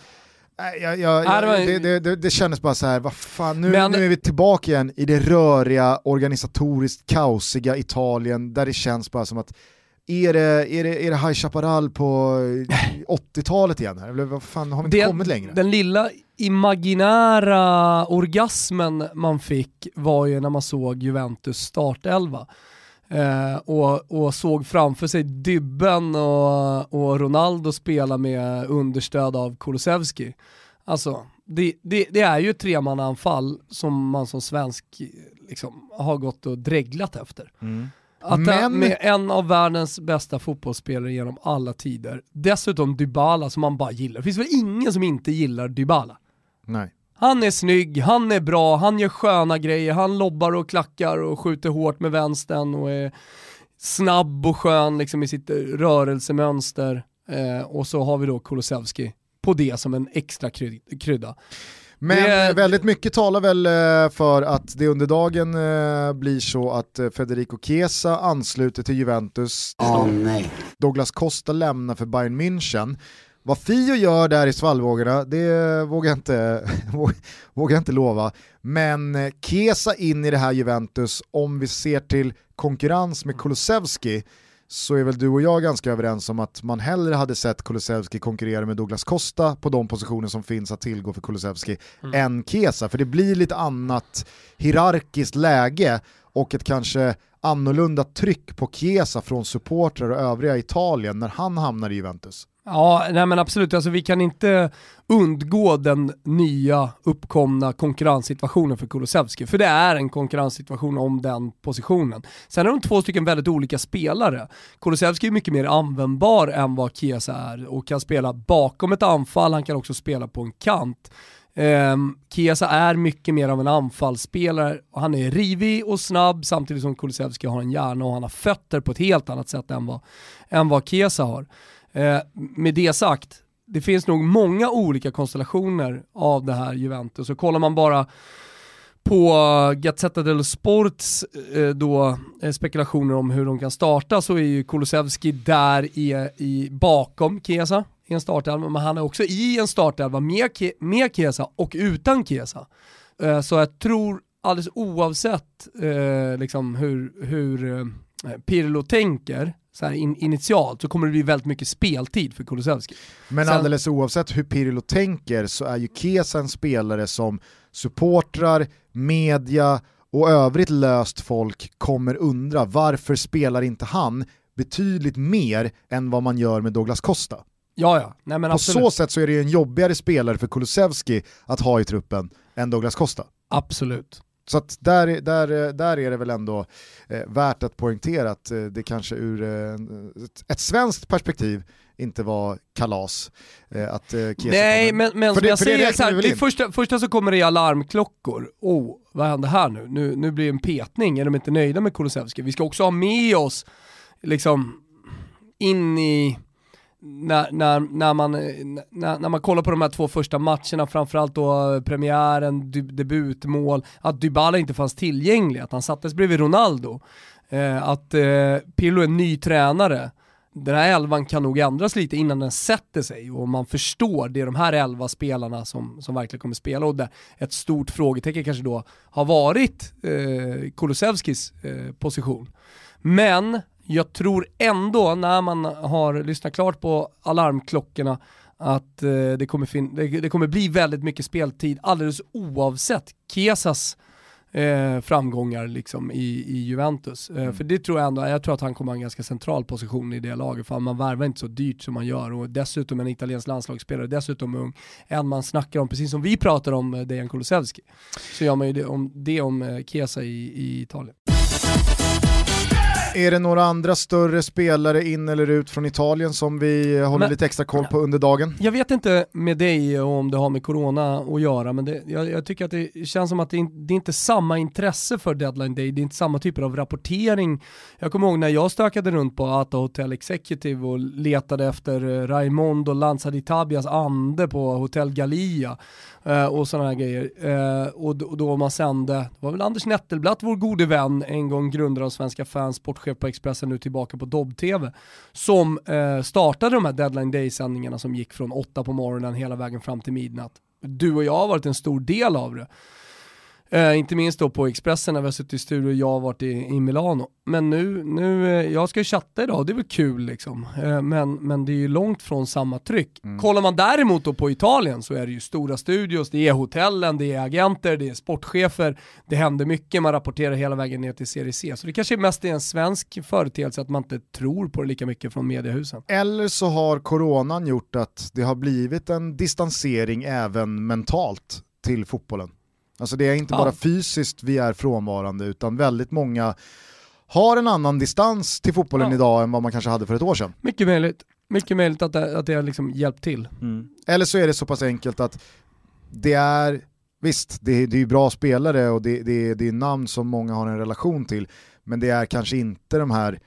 jag, jag, jag, det, det, det, det kändes bara så här, vad fan, nu, Men- nu är vi tillbaka igen i det röriga, organisatoriskt kaosiga Italien där det känns bara som att är det, är det, är det High Chaparral på 80-talet igen? Här? Eller vad fan, har vi inte Det- kommit längre? Den lilla imaginära orgasmen man fick var ju när man såg Juventus startelva. Eh, och, och såg framför sig Dybben och, och Ronaldo spela med understöd av Kulusevski. Alltså, det, det, det är ju ett tremannaanfall som man som svensk liksom, har gått och dreglat efter. Mm. Att Men- med en av världens bästa fotbollsspelare genom alla tider, dessutom Dybala som man bara gillar. Det finns väl ingen som inte gillar Dybala? Nej. Han är snygg, han är bra, han gör sköna grejer, han lobbar och klackar och skjuter hårt med vänstern och är snabb och skön liksom i sitt rörelsemönster. Eh, och så har vi då Kulusevski på det som en extra kry- krydda. Men Det- väldigt mycket talar väl eh, för att det under dagen eh, blir så att eh, Federico Chiesa ansluter till Juventus. Douglas Costa lämnar för Bayern München. Vad Fio gör där i svallvågorna, det vågar jag inte, vågar jag inte lova. Men eh, Chiesa in i det här Juventus, om vi ser till konkurrens med Kulusevski, så är väl du och jag ganska överens om att man hellre hade sett Kulusevski konkurrera med Douglas Costa på de positioner som finns att tillgå för Kulusevski än Chiesa. För det blir lite annat hierarkiskt läge och ett kanske annorlunda tryck på Chiesa från supportrar och övriga Italien när han hamnar i Juventus. Ja, nej men absolut. Alltså, vi kan inte undgå den nya uppkomna konkurrenssituationen för Kulusevski, för det är en konkurrenssituation om den positionen. Sen är de två stycken väldigt olika spelare. Kulusevski är mycket mer användbar än vad Chiesa är och kan spela bakom ett anfall, han kan också spela på en kant. Um, Chiesa är mycket mer av en anfallsspelare, och han är rivig och snabb samtidigt som Kulusevski har en hjärna och han har fötter på ett helt annat sätt än vad, än vad Chiesa har. Eh, med det sagt, det finns nog många olika konstellationer av det här Juventus och kollar man bara på Gazzetta dello Sports eh, då, eh, spekulationer om hur de kan starta så är ju Kulusevski där i, i, bakom Kesa i en startelva, men han är också i en startelva med, med Chiesa och utan Chiesa. Eh, så jag tror alldeles oavsett eh, liksom hur, hur eh, Pirlo tänker så här in, initialt så kommer det bli väldigt mycket speltid för Kulusevski. Men Sen- alldeles oavsett hur Pirlo tänker så är ju Chiesa en spelare som supportrar, media och övrigt löst folk kommer undra varför spelar inte han betydligt mer än vad man gör med Douglas Costa? Ja, ja. Nej, men På absolut. så sätt så är det ju en jobbigare spelare för Kulusevski att ha i truppen än Douglas Costa. Absolut. Så att där, där, där är det väl ändå eh, värt att poängtera att eh, det kanske ur eh, ett, ett svenskt perspektiv inte var kalas. Eh, att, eh, Nej, men, men För som det- jag säger, så här, det första, första så kommer det i alarmklockor. Oh, vad händer här nu? Nu, nu blir det en petning, är de inte nöjda med Kulusevski? Vi ska också ha med oss, liksom, in i när, när, när, man, eh, när, när man kollar på de här två första matcherna, framförallt då eh, premiären, debutmål, att Dybala inte fanns tillgänglig, att han sattes bredvid Ronaldo. Eh, att eh, Pirlo är ny tränare. Den här elvan kan nog ändras lite innan den sätter sig och man förstår det är de här elva spelarna som, som verkligen kommer spela och där ett stort frågetecken kanske då har varit eh, Kulusevskis eh, position. Men jag tror ändå när man har lyssnat klart på alarmklockorna att eh, det, kommer det, det kommer bli väldigt mycket speltid alldeles oavsett Kesas eh, framgångar liksom i, i Juventus. Eh, För det tror jag ändå, jag tror att han kommer ha en ganska central position i det laget, för man värvar inte så dyrt som man gör och dessutom en italiensk landslagsspelare, dessutom ung, en man snackar om, precis som vi pratar om eh, Dejan Kulusevski, så gör man ju det om, det om eh, Chiesa i, i Italien. Är det några andra större spelare in eller ut från Italien som vi håller Men- lite extra koll på under dagen? Jag vet inte med dig om det har med corona att göra, men det, jag, jag tycker att det känns som att det, det är inte samma intresse för deadline day, det är inte samma typer av rapportering. Jag kommer ihåg när jag stökade runt på Ata Hotel Executive och letade efter eh, Raimondo Lanza di Tabias ande på Hotel Galia eh, och sådana här grejer. Eh, och, då- och då man sände, det var väl Anders Nettelblatt, vår gode vän, en gång grundare av Svenska fans, sportchef på Expressen, nu tillbaka på Dobb-TV, som eh, startade de här deadline day-sändningarna som gick från 8 på morgonen hela vägen fram till midnatt. Du och jag har varit en stor del av det. Eh, inte minst då på Expressen när vi har suttit i studio och jag har varit i, i Milano. Men nu, nu eh, jag ska ju chatta idag, det är väl kul liksom. Eh, men, men det är ju långt från samma tryck. Kollar man däremot då på Italien så är det ju stora studios, det är hotellen, det är agenter, det är sportchefer, det händer mycket, man rapporterar hela vägen ner till Serie C. Så det kanske mest är en svensk företeelse att man inte tror på det lika mycket från mediehusen. Eller så har coronan gjort att det har blivit en distansering även mentalt till fotbollen. Alltså det är inte Ja. bara fysiskt vi är frånvarande utan väldigt många har en annan distans till fotbollen Ja. idag än vad man kanske hade för ett år sedan. Mycket möjligt. Mycket möjligt att det, att det har liksom hjälpt till. Eller så är det så pass enkelt att det är, visst det är, det är ju bra spelare och det, det, det är namn som många har en relation till, men det är kanske inte de här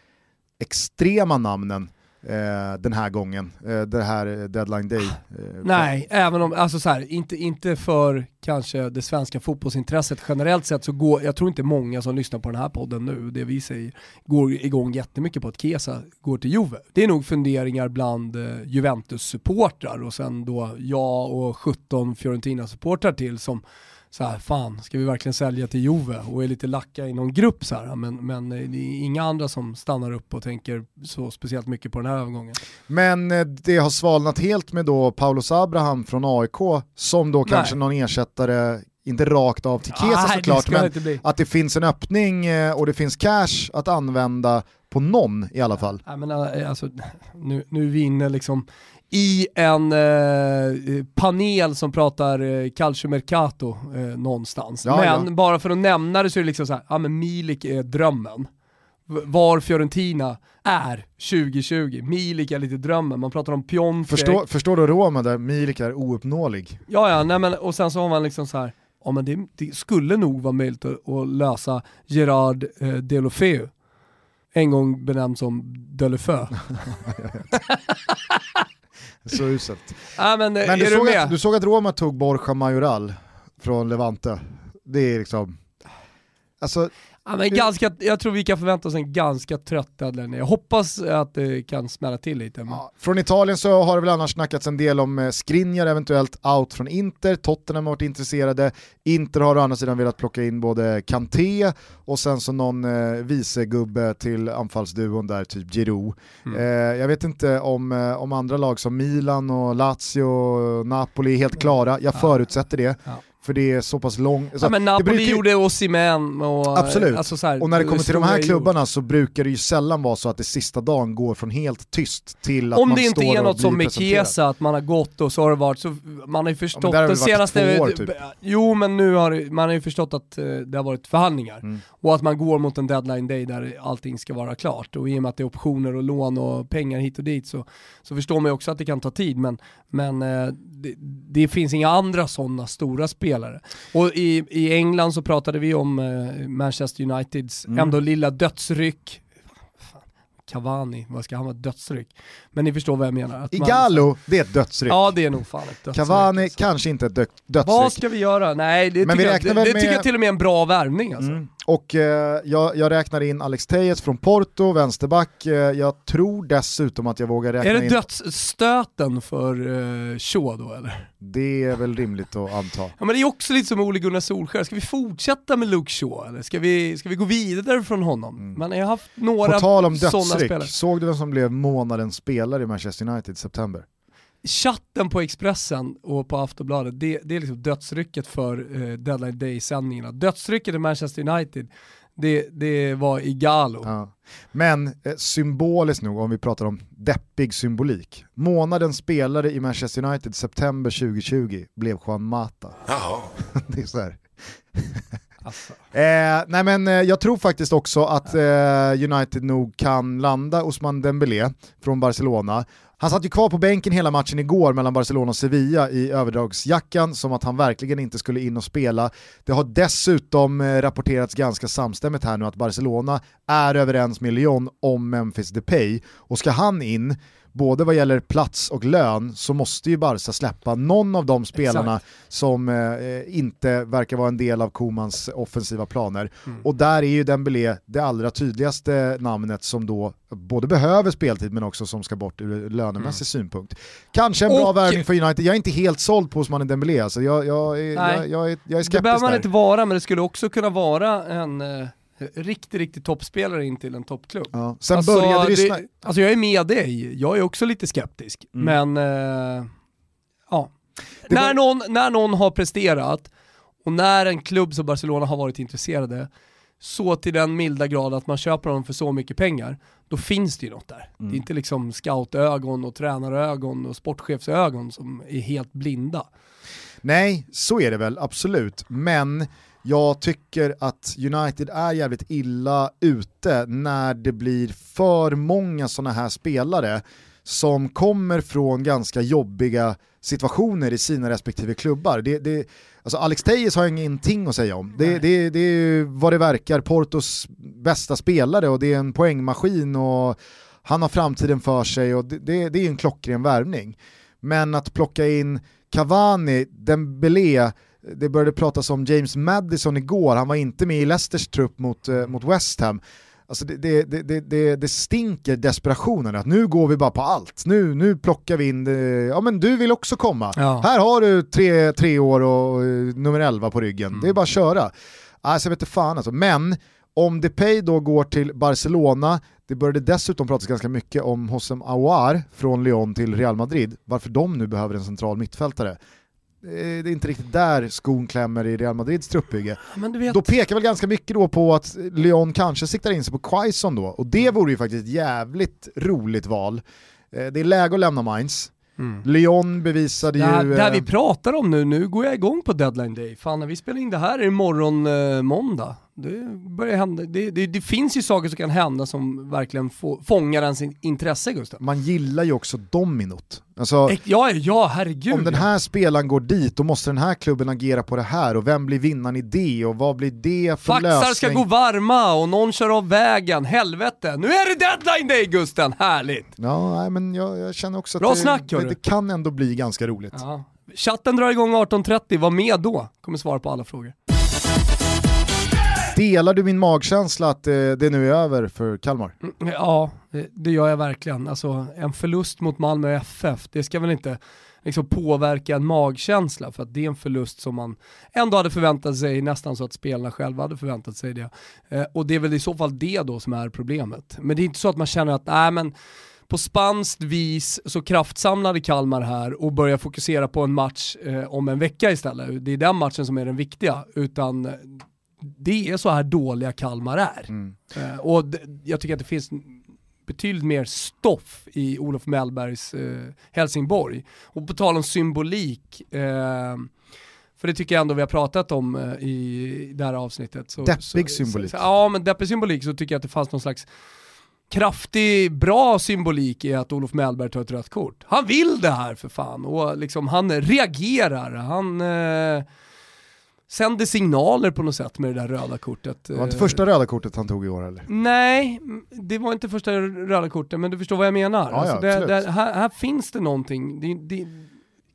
extrema namnen eh, den här gången, eh, det här eh, deadline day. Eh, Nej, även om, alltså så här, inte, inte för kanske det svenska fotbollsintresset generellt sett så går, jag tror inte många som lyssnar på den här podden nu, det vi säger, går igång jättemycket på att Kesa går till Juve. Det är nog funderingar bland eh, Juventus-supportrar och sen då jag och 17 Fiorentina-supportrar till som så här, fan, ska vi verkligen sälja till Juve? Och är lite lacka i någon grupp så här, men, men eh, det är inga andra som stannar upp och tänker så speciellt mycket på den här övergången. Men eh, det har svalnat helt med då Paulos Abraham från AIK som då kanske Nej. någon ersättare, inte rakt av till Kesa det såklart, det men bli. att det finns en öppning eh, och det finns cash att använda på någon i alla fall. Nej, men, alltså, nu, nu är vi inne liksom i en eh, panel som pratar eh, Calcio Mercato eh, någonstans. Ja, men ja. bara för att nämna det så är det liksom så här, ja men Milik är drömmen. Var Fiorentina är 2020. Milik är lite drömmen, man pratar om Piontek. Förstår, förstår du Roma där Milik är ouppnåelig? Ja, ja, nej, men, och sen så har man liksom så här, ja men det, det skulle nog vara möjligt att, att lösa Gerard eh, Delofeu. En gång benämnd som Delefeu. Så uselt. Ja, men, eh, Men du såg, att, du såg att Roma tog Borja Majoral från Levante. Det är liksom... Alltså, Ja, men ganska, jag tror vi kan förvänta oss en ganska trött Adelaide. Jag hoppas att det kan smälla till lite. Men... ja. Från Italien så har det väl annars snackats en del om eh, Skriniar eventuellt out från Inter, Tottenham har varit intresserade, Inter har å andra sidan velat plocka in både Kanté och sen så någon eh, vicegubbe till anfallsduon där, typ Giroud. Mm. Eh, jag vet inte om, eh, om andra lag som Milan och Lazio och Napoli är helt klara, jag Ja. förutsätter det. Ja. För det är så pass långt. Ja, men Napoli brukar... gjorde Osimhen och... Absolut, alltså här, och när det kommer till de här klubbarna så brukar det ju sällan vara så att det sista dagen går från helt tyst till att Om man det inte står är något som med Chiesa, att man har gått och så har det varit så, man har ju förstått ja, den senaste... År, typ. Jo men nu har man har ju förstått att uh, det har varit förhandlingar. Mm. Och att man går mot en deadline day där allting ska vara klart. Och i och med att det är optioner och lån och pengar hit och dit så, så förstår man ju också att det kan ta tid. Men, men uh, det, det, finns inga andra sådana stora spelare. Och i, i England så pratade vi om uh, Manchester Uniteds mm. ändå lilla dödsryck Cavani, vad ska han vara, dödsryck? Men ni förstår vad jag menar. Att Igalo, man... det är ett dödsryck. Ja det är nog fan ett dödsryck. Cavani, alltså. kanske inte ett dödsryck. Vad ska vi göra? Nej, det, Men tycker, jag, det, det med... tycker jag till och med är en bra värvning alltså. Mm. Och eh, jag, jag, räknar in Alex Tejes från Porto, vänsterback. Eh, jag tror dessutom att jag vågar räkna in... Är det in... dödsstöten för eh, Shaw då eller? Det är väl rimligt att anta. Ja men det är också lite som Ole Gunnar Solskjaer, ska vi fortsätta med Luke Shaw eller ska vi, ska vi gå vidare från honom? Mm. Man har haft några På tal om dödsryck, såg du vem som blev månadens spelare i Manchester United i september? Chatten på Expressen och på Aftonbladet, det, det är liksom dödsrycket för eh, Deadline Day-sändningarna. Dödsrycket i Manchester United, det, det var Igalo. Ja. Men eh, symboliskt nog, om vi pratar om deppig symbolik, månadens spelare i Manchester United september 2020 blev Juan Mata. Jaha. det är så här. Alltså. Eh, nej men eh, jag tror faktiskt också att eh, United nog kan landa Osman Dembélé från Barcelona han satt ju kvar på bänken hela matchen igår mellan Barcelona och Sevilla i överdragsjackan som att han verkligen inte skulle in och spela. Det har dessutom eh, rapporterats ganska samstämmigt här nu att Barcelona är överens med Lyon om Memphis Depay och ska han in både vad gäller plats och lön så måste ju Barca släppa någon av de spelarna Exakt. som eh, inte verkar vara en del av Komans offensiva planer. Mm. Och där är ju Dembélé det allra tydligaste namnet som då både behöver speltid men också som ska bort ur lönemässig mm. synpunkt. Kanske en bra värvning för United, jag är inte helt såld på Osman Dembélé, alltså jag, jag, jag, jag, jag, är, jag är skeptisk Det behöver man där. inte vara, men det skulle också kunna vara en eh riktigt, riktigt toppspelare in till en toppklubb. Ja. Sen alltså, började det, det Alltså jag är med dig, jag är också lite skeptisk. Mm. Men, eh, ja. Det när, var... någon, när någon har presterat och när en klubb som Barcelona har varit intresserade, så till den milda grad att man köper honom för så mycket pengar, då finns det ju något där. Mm. Det är mm. inte liksom scoutögon och tränarögon och sportchefsögon som är helt blinda. Nej, så är det väl absolut, men jag tycker att United är jävligt illa ute när det blir för många sådana här spelare som kommer från ganska jobbiga situationer i sina respektive klubbar. Det, det, alltså Alex Tejes har ingenting att säga om. Det, det, det är vad det verkar Portos bästa spelare och det är en poängmaskin och han har framtiden för sig och det, det, det är en klockren värvning. Men att plocka in Cavani, Dembélé, det började pratas om James Madison igår, han var inte med i Leicesters trupp mot, uh, mot West Ham. Alltså det, det, det, det, stinker desperationen, att nu går vi bara på allt. Nu, nu plockar vi in, ja men du vill också komma. Ja. Här har du tre, tre år och uh, nummer 11 på ryggen, mm. det är bara att köra. Alltså jag vet inte fan alltså, men om Depay då går till Barcelona, det började dessutom pratas ganska mycket om Hossem Aouar från Lyon till Real Madrid, varför de nu behöver en central mittfältare det är inte riktigt där skon klämmer i Real Madrids truppbygge. Då pekar väl ganska mycket då på att Lyon kanske siktar in sig på Quaison då, och det vore ju faktiskt ett jävligt roligt val. Eh, det är läge att lämna Mainz, Mm. Lyon bevisade det här, ju... Det här vi eh, pratar om nu, nu går jag igång på deadline day. Fan när vi spelar in det här är det imorgon eh, måndag. Det, börjar hända. Det, det, det, finns ju saker som kan hända som verkligen få, fångar ens intresse Gustav. Man gillar ju också dominot. Alltså, ja, ja, herregud. Om den här spelaren går dit, då måste den här klubben agera på det här och vem blir vinnaren i det och vad blir det för Faxar lösning? ska gå varma och någon kör av vägen, helvete. Nu är det deadline day Gusten, härligt! Ja, nej, men jag, jag känner också Bra att det, snack, det, det, kan ändå bli ganska roligt. Ja. Chatten drar igång 18.30, var med då. Kommer svara på alla frågor. Delar du min magkänsla att eh, det nu är över för Kalmar? Mm, ja, eh, det gör jag verkligen. Alltså, en förlust mot Malmö FF, det ska väl inte liksom påverka en magkänsla för att det är en förlust som man ändå hade förväntat sig, nästan så att spelarna själva hade förväntat sig det. Eh, och det är väl i så fall det då som är problemet. Men det är inte så att man känner att, nej men på spanskt vis så kraftsamlade Kalmar här och börjar fokusera på en match eh, om en vecka istället. Det är den matchen som är den viktiga, utan det är så här dåliga Kalmar är. Mm. Eh, och jag tycker att det finns betydligt mer stoff i Olof Mellbergs eh, Helsingborg. Och på tal om symbolik, eh, för det tycker jag ändå vi har pratat om eh, i det här avsnittet. Så, deppig så, symbolik. Så, ja men deppig symbolik så tycker jag att det fanns någon slags kraftig, bra symbolik i att Olof Mellberg tar ett rött kort. Han vill det här för fan och liksom han reagerar, han eh, sänder signaler på något sätt med det där röda kortet. Det var inte första röda kortet han tog i år eller? Nej, det var inte första röda kortet, men du förstår vad jag menar. Ja, alltså det, det, här, här, finns det någonting. Det,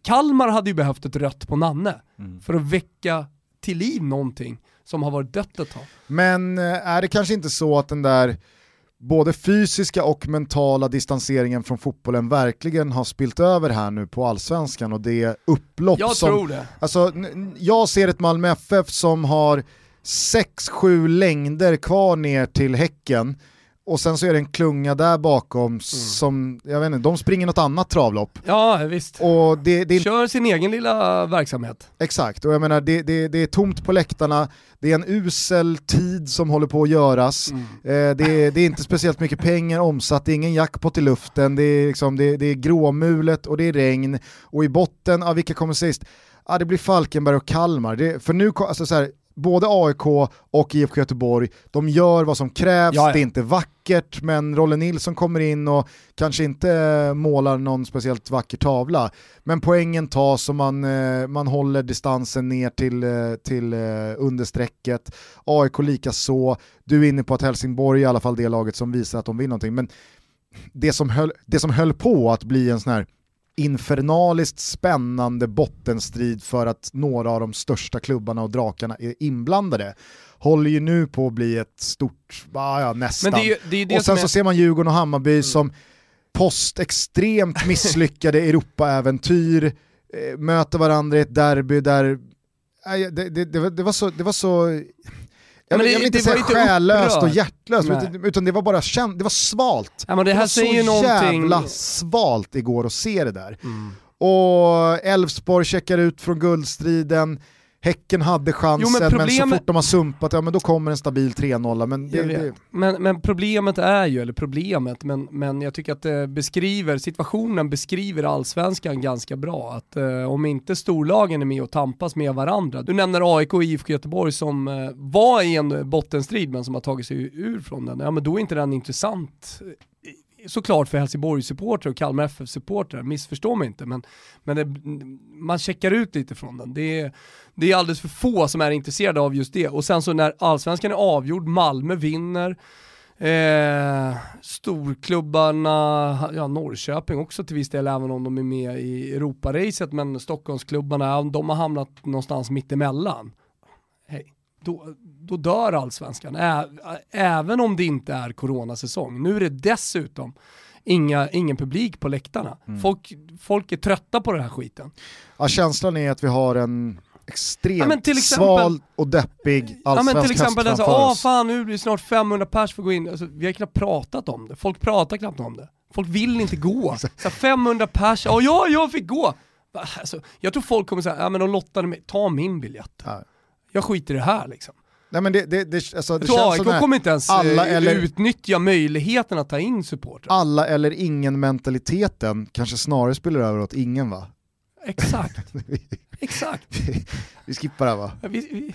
Kalmar hade ju behövt ett rött på Nanne mm. för att väcka till liv någonting som har varit dött ett tag. Men eh, är det kanske inte så att den där både fysiska och mentala distanseringen från fotbollen verkligen har spilt över här nu på allsvenskan och det upplopp jag som... Tror det. Alltså, jag ser ett Malmö FF som har 6-7 längder kvar ner till Häcken och sen så är det en klunga där bakom mm. som, jag vet inte, de springer något annat travlopp. Ja visst. Och det, det... Kör sin egen lilla verksamhet. Exakt, och jag menar det, det, det är tomt på läktarna, det är en usel tid som håller på att göras, mm. eh, det, är, det är inte speciellt mycket pengar omsatt, det är ingen jackpot i luften, det är, liksom, det, det är gråmulet och det är regn, och i botten, ja, vilka kommer sist? Ja, det blir Falkenberg och Kalmar. Det, för nu, alltså så här, både AIK och IFK Göteborg, de gör vad som krävs, Jaja. det är inte vackert, men Rolle Nilsson kommer in och kanske inte målar någon speciellt vacker tavla. Men poängen tas och man, eh, man håller distansen ner till, eh, till eh, understrecket. AIK lika så. du är inne på att Helsingborg är i alla fall det laget som visar att de vill någonting. Men det som höll, det som höll på att bli en sån här infernaliskt spännande bottenstrid för att några av de största klubbarna och drakarna är inblandade håller ju nu på att bli ett stort, ah, ja nästan. Det är, det är och sen så är... ser man Djurgården och Hammarby mm. som post extremt misslyckade Europaäventyr, eh, möter varandra i ett derby där, eh, det, det, det, var så, det var så jag, vill, jag vill inte det säga själlöst och hjärtlöst, utan, utan det var bara känd, det var svalt. Ja, det, det var så någonting... jävla svalt igår att se det där. Mm. Och Elfsborg checkar ut från guldstriden, Häcken hade chansen jo, men, problemet... men, så fort de har sumpat, ja men då kommer en stabil 3-0. Men, det, det... men, men, problemet är ju, eller problemet, men, men jag tycker att det beskriver, situationen beskriver allsvenskan ganska bra. Att eh, om inte storlagen är med och tampas med varandra, du nämner AIK och IFK Göteborg som eh, var i en bottenstrid men som har tagit sig ur från den, ja men då är inte den intressant såklart för Helsingborg-supportrar och Kalmar FF-supportrar, missförstå mig inte, men, men det, man checkar ut lite från den. Det är, det är alldeles för få som är intresserade av just det. Och sen så när allsvenskan är avgjord, Malmö vinner, Eh, storklubbarna, ja Norrköping också till viss del även om de är med i Europaracet men Stockholmsklubbarna, de har hamnat någonstans mittemellan. Då, då dör allsvenskan, Ä även om det inte är coronasäsong. Nu är det dessutom inga, ingen publik på läktarna. Mm. Folk, folk är trötta på den här skiten. Ja, känslan är att vi har en extremt ja, exempel, sval och deppig allsvensk ja, men till exempel den så, åh fan nu blir det snart 500 pers för att gå in, alltså, vi har knappt pratat om det, folk pratar knappt om det. Folk vill inte gå. Så 500 pers, åh ja, jag fick gå! Alltså, jag tror folk kommer säga, ja men de lottade mig, ta min biljett. Ja. Jag skiter i det här liksom. Nej, men det, det, det, alltså, det känns AIK kommer inte ens alla eh, eller, utnyttja möjligheten att ta in supportrar. Alla eller ingen mentaliteten kanske snarare spelar över åt ingen va? Exakt. Exakt. vi skippar det här va? Vi, vi,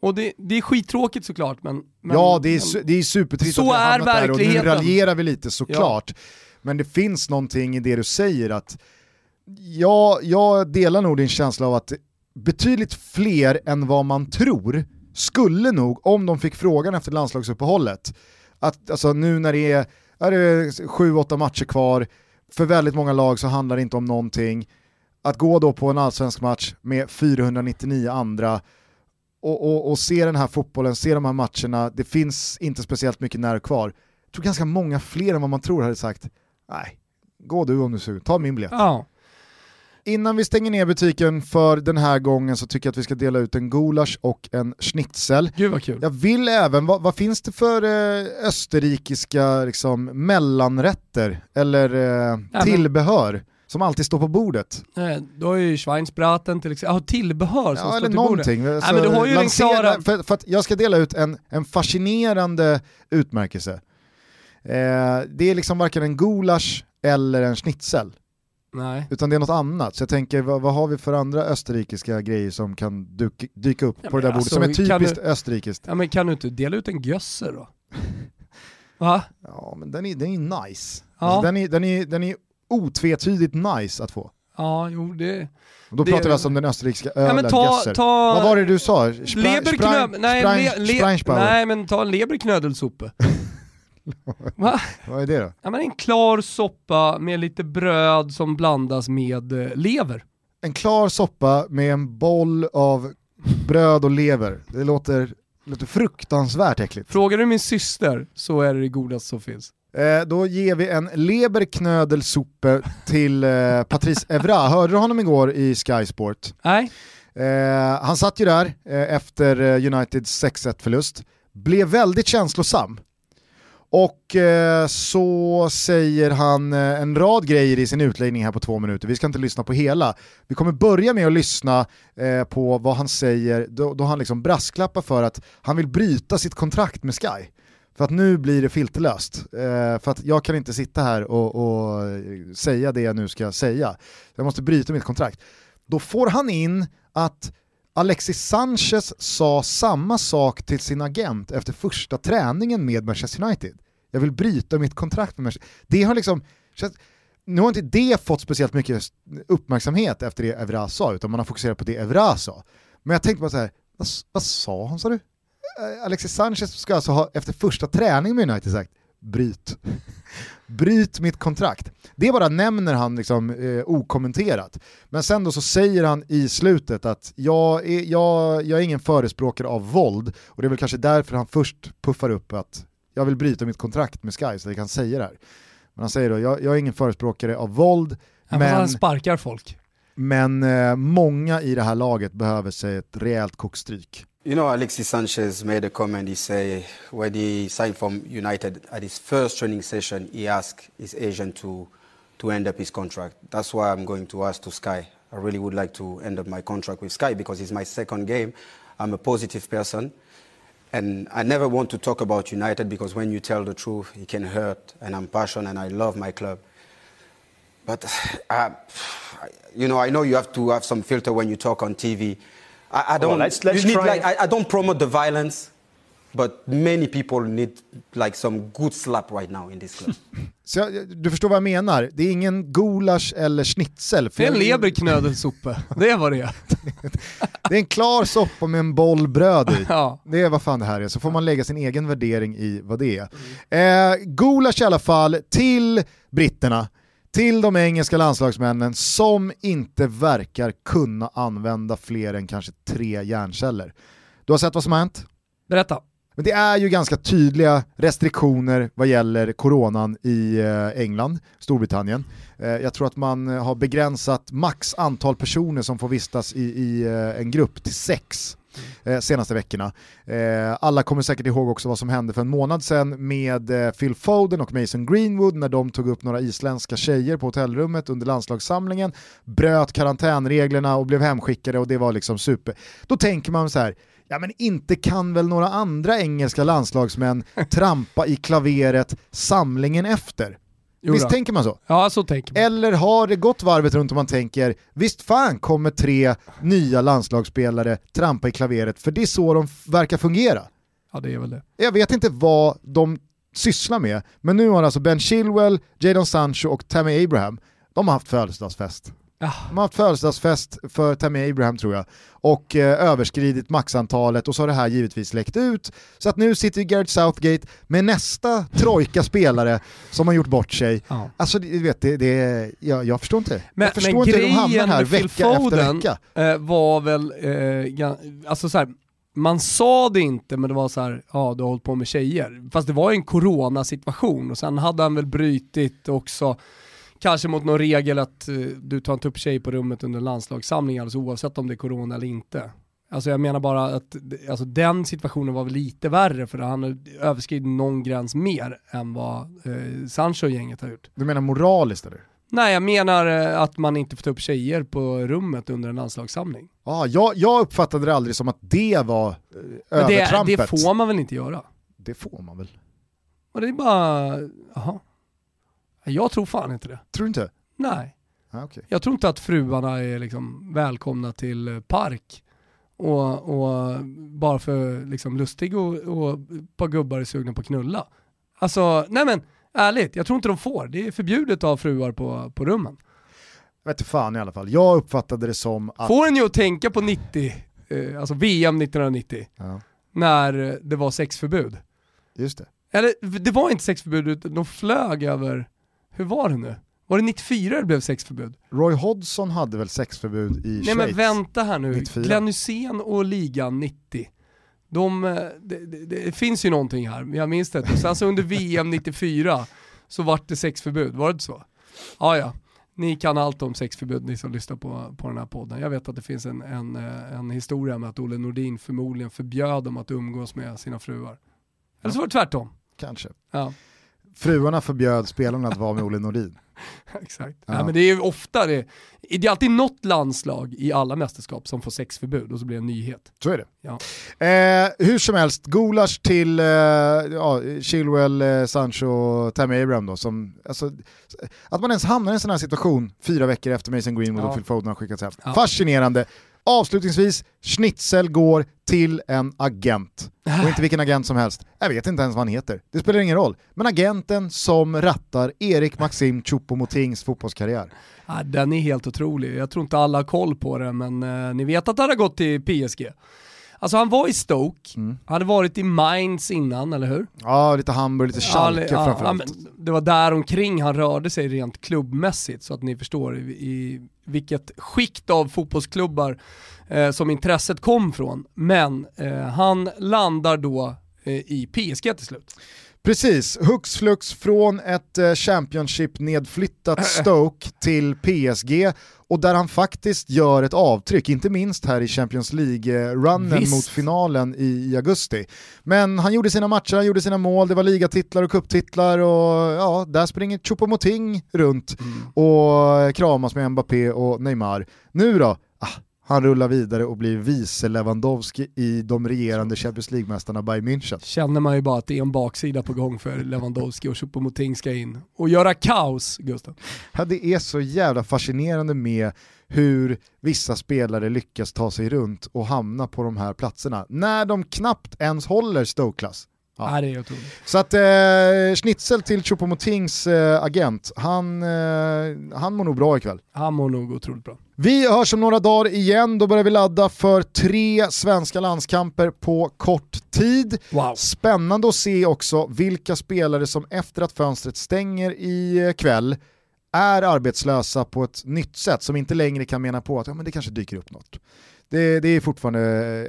och det, det, är skittråkigt såklart men... men ja det är, det är supertrist så att vi är verkligheten. där och nu raljerar vi lite såklart. Ja. Men det finns någonting i det du säger att ja, jag delar nog din känsla av att betydligt fler än vad man tror skulle nog, om de fick frågan efter landslagsuppehållet, att alltså, nu när det är, är det sju, åtta matcher kvar, för väldigt många lag så handlar det inte om någonting, att gå då på en allsvensk match med 499 andra och, och, och, se den här fotbollen, se de här matcherna, det finns inte speciellt mycket när kvar. Jag tror ganska många fler än vad man tror hade sagt, nej, gå du om du är sugen, ta min biljett. Ja innan vi stänger ner butiken för den här gången så tycker jag att vi ska dela ut en gulasch och en schnitzel. Gud vad kul. Jag vill även, vad, vad finns det för eh, österrikiska liksom, mellanrätter eller eh, tillbehör som alltid står på bordet? Eh, Du har ju Schweinsbraten till exempel, ja tillbehör som Ja, står eller till bordet. någonting. Nej, men du har ju den lansera- klara- för, för att jag ska dela ut en, en fascinerande utmärkelse. Eh, det är liksom varken en gulasch eller en schnitzel, Nej. utan det är något annat. Så jag tänker, vad, vad har vi för andra österrikiska grejer som kan dyka, dyka upp Ja, på det där men bordet, som är alltså, typiskt du- österrikiskt? Ja men kan du inte dela ut en gösse då? Va? Ja, men den är, den är nice. Ja. Alltså, den, är, den, är, den är otvetydigt nice att få. Ja, jo det... Och då Det- pratar vi alltså om den österrikiska Ja ölen men ta... Gösser. ta... Vad var det du sa? Spra- Leberknö... Sprang- Nej, Sprang- le, le, nej men ta leberknödelsuppe. Va? Vad är det då? Ja men en klar soppa med lite bröd som blandas med eh, lever. En klar soppa med en boll av bröd och lever. Det låter, låter fruktansvärt äckligt. Frågar du min syster så är det det godaste som finns. Eh, då ger vi en leberknödelsuppe till eh, Patrice Evra. Hörde du honom igår i Sky Sport? Nej? Eh, han satt ju där eh, efter eh, Uniteds 6-1 förlust, blev väldigt känslosam. Och eh, så säger han eh, en rad grejer i sin utläggning här på två minuter, vi ska inte lyssna på hela. Vi kommer börja med att lyssna eh, på vad han säger då, då han liksom brasklappar för att han vill bryta sitt kontrakt med Sky. För att nu blir det filterlöst. Eh, för att jag kan inte sitta här och, och säga det jag nu ska säga. Jag måste bryta mitt kontrakt. Då får han in att Alexis Sanchez sa samma sak till sin agent efter första träningen med Manchester United. Jag vill bryta mitt kontrakt med Manchester Det har liksom, nu har inte det fått speciellt mycket uppmärksamhet efter det Evra sa, utan man har fokuserat på det Evra sa. Men jag tänkte bara så här, vad, vad sa han sa du? Eh, Alexis Sanchez ska alltså ha efter första träningen med United sagt, bryt. Bryt mitt kontrakt. Det bara nämner han liksom eh, okommenterat. Men sen då så säger han i slutet att jag är, jag, jag är ingen förespråkare av våld och det är väl kanske därför han först puffar upp att jag vill bryta mitt kontrakt med Sky så jag kan säga det här. Men han säger då, jag, jag är ingen förespråkare av våld, fast men, han sparkar folk. men eh, många i det här laget behöver sig ett rejält kokstryk. You know, Alexis Sanchez made a comment. He said when he signed from United at his first training session, he asked his agent to to end up his contract. That's why I'm going to ask to Sky. I really would like to end up my contract with Sky because it's my second game. I'm a positive person, and I never want to talk about United because when you tell the truth, it can hurt. And I'm passionate, and I love my club. But uh, you know, I know you have to have some filter when you talk on TV. I, I don't. let's- let's you need, like, I, I don't promote the violence, but many people need like some good slap right now in this club. Så jag, du förstår vad jag menar, det är ingen gulasch eller schnitzel. för Det är en jag- leberknödelsuppe, det var det Det är en klar soppa med en boll bröd i. Ja. Det är vad fan det här är, så får man lägga sin egen värdering i vad det är. Eh, gulasch i alla fall till britterna, till de engelska landslagsmännen som inte verkar kunna använda fler än kanske tre hjärnceller. Du har sett vad som har hänt? Berätta. Men det är ju ganska tydliga restriktioner vad gäller coronan i eh, England, Storbritannien. Eh, Jag tror att man har begränsat max antal personer som får vistas i, i eh, en grupp till sex eh, senaste veckorna. Eh, Alla kommer säkert ihåg också vad som hände för en månad sedan med eh, Phil Foden och Mason Greenwood när de tog upp några isländska tjejer på hotellrummet under landslagssamlingen, bröt karantänreglerna och blev hemskickade och det var liksom super. Då tänker man så här, ja men inte kan väl några andra engelska landslagsmän trampa i klaveret samlingen efter? Jo Visst tänker man så? Ja, så tänker man. Eller har det gått varvet runt och man tänker, visst fan kommer tre nya landslagsspelare trampa i klaveret, för det är så de verkar fungera. Ja, det är väl det. Jag vet inte vad de sysslar med, men nu har alltså Ben Chilwell, Jadon Sancho och Tammy Abraham, de har haft födelsedagsfest. Ja. De har haft födelsedagsfest för Tammy Abraham tror jag och eh, överskridit maxantalet och så har det här givetvis läckt ut. Så att nu sitter ju Gareth Southgate med nästa trojka spelare som har gjort bort sig. Ja. Alltså du vet, det, det, jag, jag förstår inte. Men, jag förstår men inte hur de hamnar grejen här vecka efter vecka. eh, var väl, eh, alltså så här, man sa det inte men det var så här, ja du har hållit på med tjejer. Fast det var en coronasituation och sen hade han väl brytit också kanske mot någon regel att uh, du tar inte upp tjej på rummet under landslagssamling, alltså oavsett om det är corona eller inte. Alltså jag menar bara att alltså den situationen var väl lite värre för han överskridit någon gräns mer än vad eh, Sancho och gänget har gjort. Du menar moraliskt eller? Nej jag menar eh, att man inte får ta upp tjejer på rummet under en landslagssamling. Ah, jag, jag uppfattade det aldrig som att det var eh, övertrampet. Det, det får man väl inte göra? Det får man väl? Och det är bara, jaha. Jag tror fan inte det. Tror du inte? Nej. Ah, okay. Jag tror inte att fruarna är liksom välkomna till eh, park och, och bara för liksom lustig och, och ett par gubbar är sugna på att knulla. Alltså, nej men ärligt, jag tror inte de får. Det är förbjudet ha fruar på, på rummen. Jag vet fan i alla fall, jag uppfattade det som att... Får en ju att tänka på 90, eh, alltså VM 1990, ja. när det var sexförbud. Just det. Eller det var inte sexförbud, de flög över, hur var det nu? Var det 94 det blev sexförbud? Roy Hodgson hade väl sexförbud i Nej Schweiz? men vänta här nu, 94. Glenn Hysén och ligan 90. De, eh, det, det, det finns ju någonting här, jag minns det. Sen så under VM 94 så vart det sexförbud, var det inte så? Ja, ja. Ni kan allt om sexförbud, ni som lyssnar på, på den här podden. Jag vet att det finns en, en, eh, en historia med att Olle Nordin förmodligen förbjöd dem att umgås med sina fruar. Eller så var det tvärtom. Kanske. Ja. Fruarna förbjöd spelarna att vara med Olle Nordin. Exakt. Ja. Ja. men det är ju ofta det, det är alltid något landslag i alla mästerskap som får sexförbud och så blir det en nyhet. Så är det. Ja. Eh, hur som helst, gulasch till eh, ja, Chilwell, eh, Sancho, Tammy Abraham då. Som, alltså, att man ens hamnar i en sån här situation fyra veckor efter Mason Greenwood Ja. och Phil Foden har skickats hem. Fascinerande. Avslutningsvis, Schnitzel går till en agent. Och inte vilken agent som helst. Jag vet inte ens vad han heter. Det spelar ingen roll. Men agenten som rattar Erik Maxim Choupo-Motings fotbollskarriär. Ja, den är helt otrolig. Jag tror inte alla har koll på det, men eh, ni vet att han har gått till PSG. Alltså han var i Stoke, Mm. hade varit i Mainz innan, eller hur? Ja, lite Hamburg, lite Schalke Ja, framförallt. ja, det var där omkring han rörde sig rent klubbmässigt, så att ni förstår i, i vilket skikt av fotbollsklubbar eh, som intresset kom från. Men eh, han landar då eh, i PSG till slut. Precis, hux flux från ett eh, Championship nedflyttat Stoke till PSG och där han faktiskt gör ett avtryck, inte minst här i Champions League-runnen mot finalen i, augusti. Men han gjorde sina matcher, han gjorde sina mål, det var ligatitlar och kupptitlar och ja, där springer Choupo-Moting runt och kramas med Mbappé och Neymar. Nu då? Han rullar vidare och blir vice Lewandowski i de regerande Champions League-mästarna Bayern München. Känner man ju bara att det är en baksida på gång för Lewandowski och Choupo-Moting ska in och göra kaos, Gustav. Ja, det är så jävla fascinerande med hur vissa spelare lyckas ta sig runt och hamna på de här platserna när de knappt ens håller Stoke-klass. Ja. Ja. det är otroligt. Så att eh, Schnitzel till Choupo-Motings eh, agent, han, eh, han mår nog bra ikväll. Han mår nog otroligt bra. Vi hörs om några dagar igen, då börjar vi ladda för tre svenska landskamper på kort tid. Wow. Spännande att se också vilka spelare som efter att fönstret stänger i eh, kväll är arbetslösa på ett nytt sätt som inte längre kan mena på att ja, men det kanske dyker upp något. Det, det är fortfarande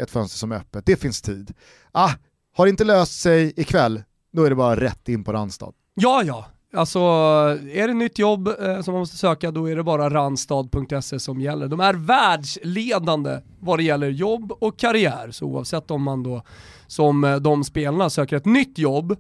ett fönster som är öppet, det finns tid. Ah, har det inte löst sig ikväll, då är det bara rätt in på Randstad. Ja, ja. Alltså, är det nytt jobb eh, som man måste söka, då är det bara randstad.se som gäller. De är världsledande vad det gäller jobb och karriär, så oavsett om man då som eh, de spelarna söker ett nytt jobb,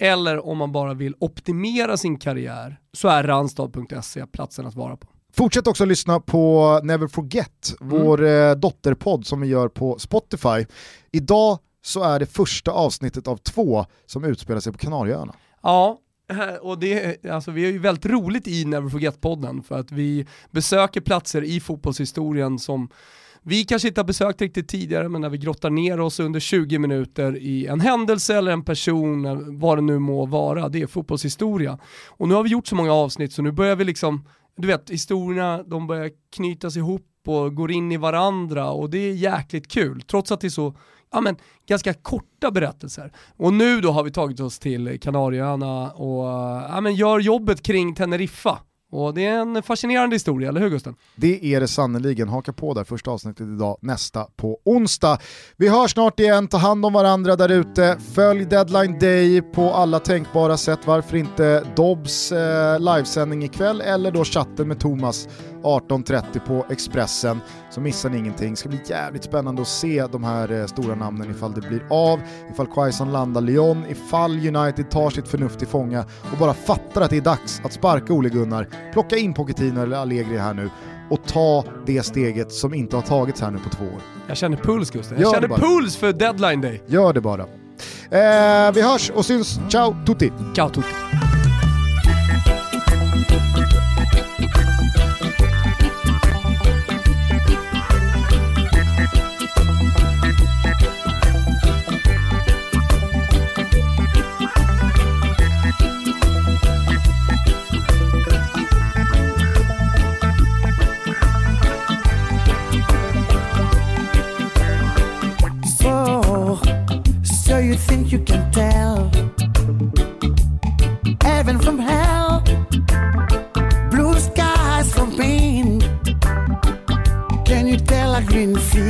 eller om man bara vill optimera sin karriär, så är randstad.se platsen att vara på. Fortsätt också lyssna på Never Forget, vår eh, dotterpodd som vi gör på Spotify. Idag så är det första avsnittet av två som utspelar sig på Kanarieöarna. Ja, eh, och det, alltså vi har ju väldigt roligt i Never Forget-podden för att vi besöker platser i fotbollshistorien som vi kanske inte har besökt riktigt tidigare, men när vi grottar ner oss under 20 minuter i en händelse eller en person, eh, vad det nu må vara, det är fotbollshistoria. Och nu har vi gjort så många avsnitt så nu börjar vi liksom, du vet, historierna de börjar knytas ihop och går in i varandra och det är jäkligt kul, trots att det är så ja, men, ganska korta berättelser. Och nu då har vi tagit oss till Kanarieöarna och ja, men, gör jobbet kring Teneriffa. Och det är en fascinerande historia, eller hur Gusten? Det är det sannoliken. Haka på där, första avsnittet idag, nästa på onsdag. Vi hörs snart igen, ta hand om varandra där ute. Följ Deadline Day på alla tänkbara sätt. Varför inte Dobbs eh, livesändning ikväll eller då chatten med Thomas 18.30 på Expressen så missar ni ingenting. Det ska bli jävligt spännande att se de här eh, stora namnen ifall det blir av, ifall Quaison landar Lyon, ifall United tar sitt förnuft till fånga och bara fattar att det är dags att sparka Ole Gunnar, plocka in Pochettino eller Allegri här nu och ta det steget som inte har tagits här nu på två år. Jag känner puls Gusten, jag känner puls för deadline day. Gör det bara. Eh, vi hörs och syns. Ciao tutti! Ciao tutti! You can tell? Heaven from hell, blue skies from pain. Can you tell a green field?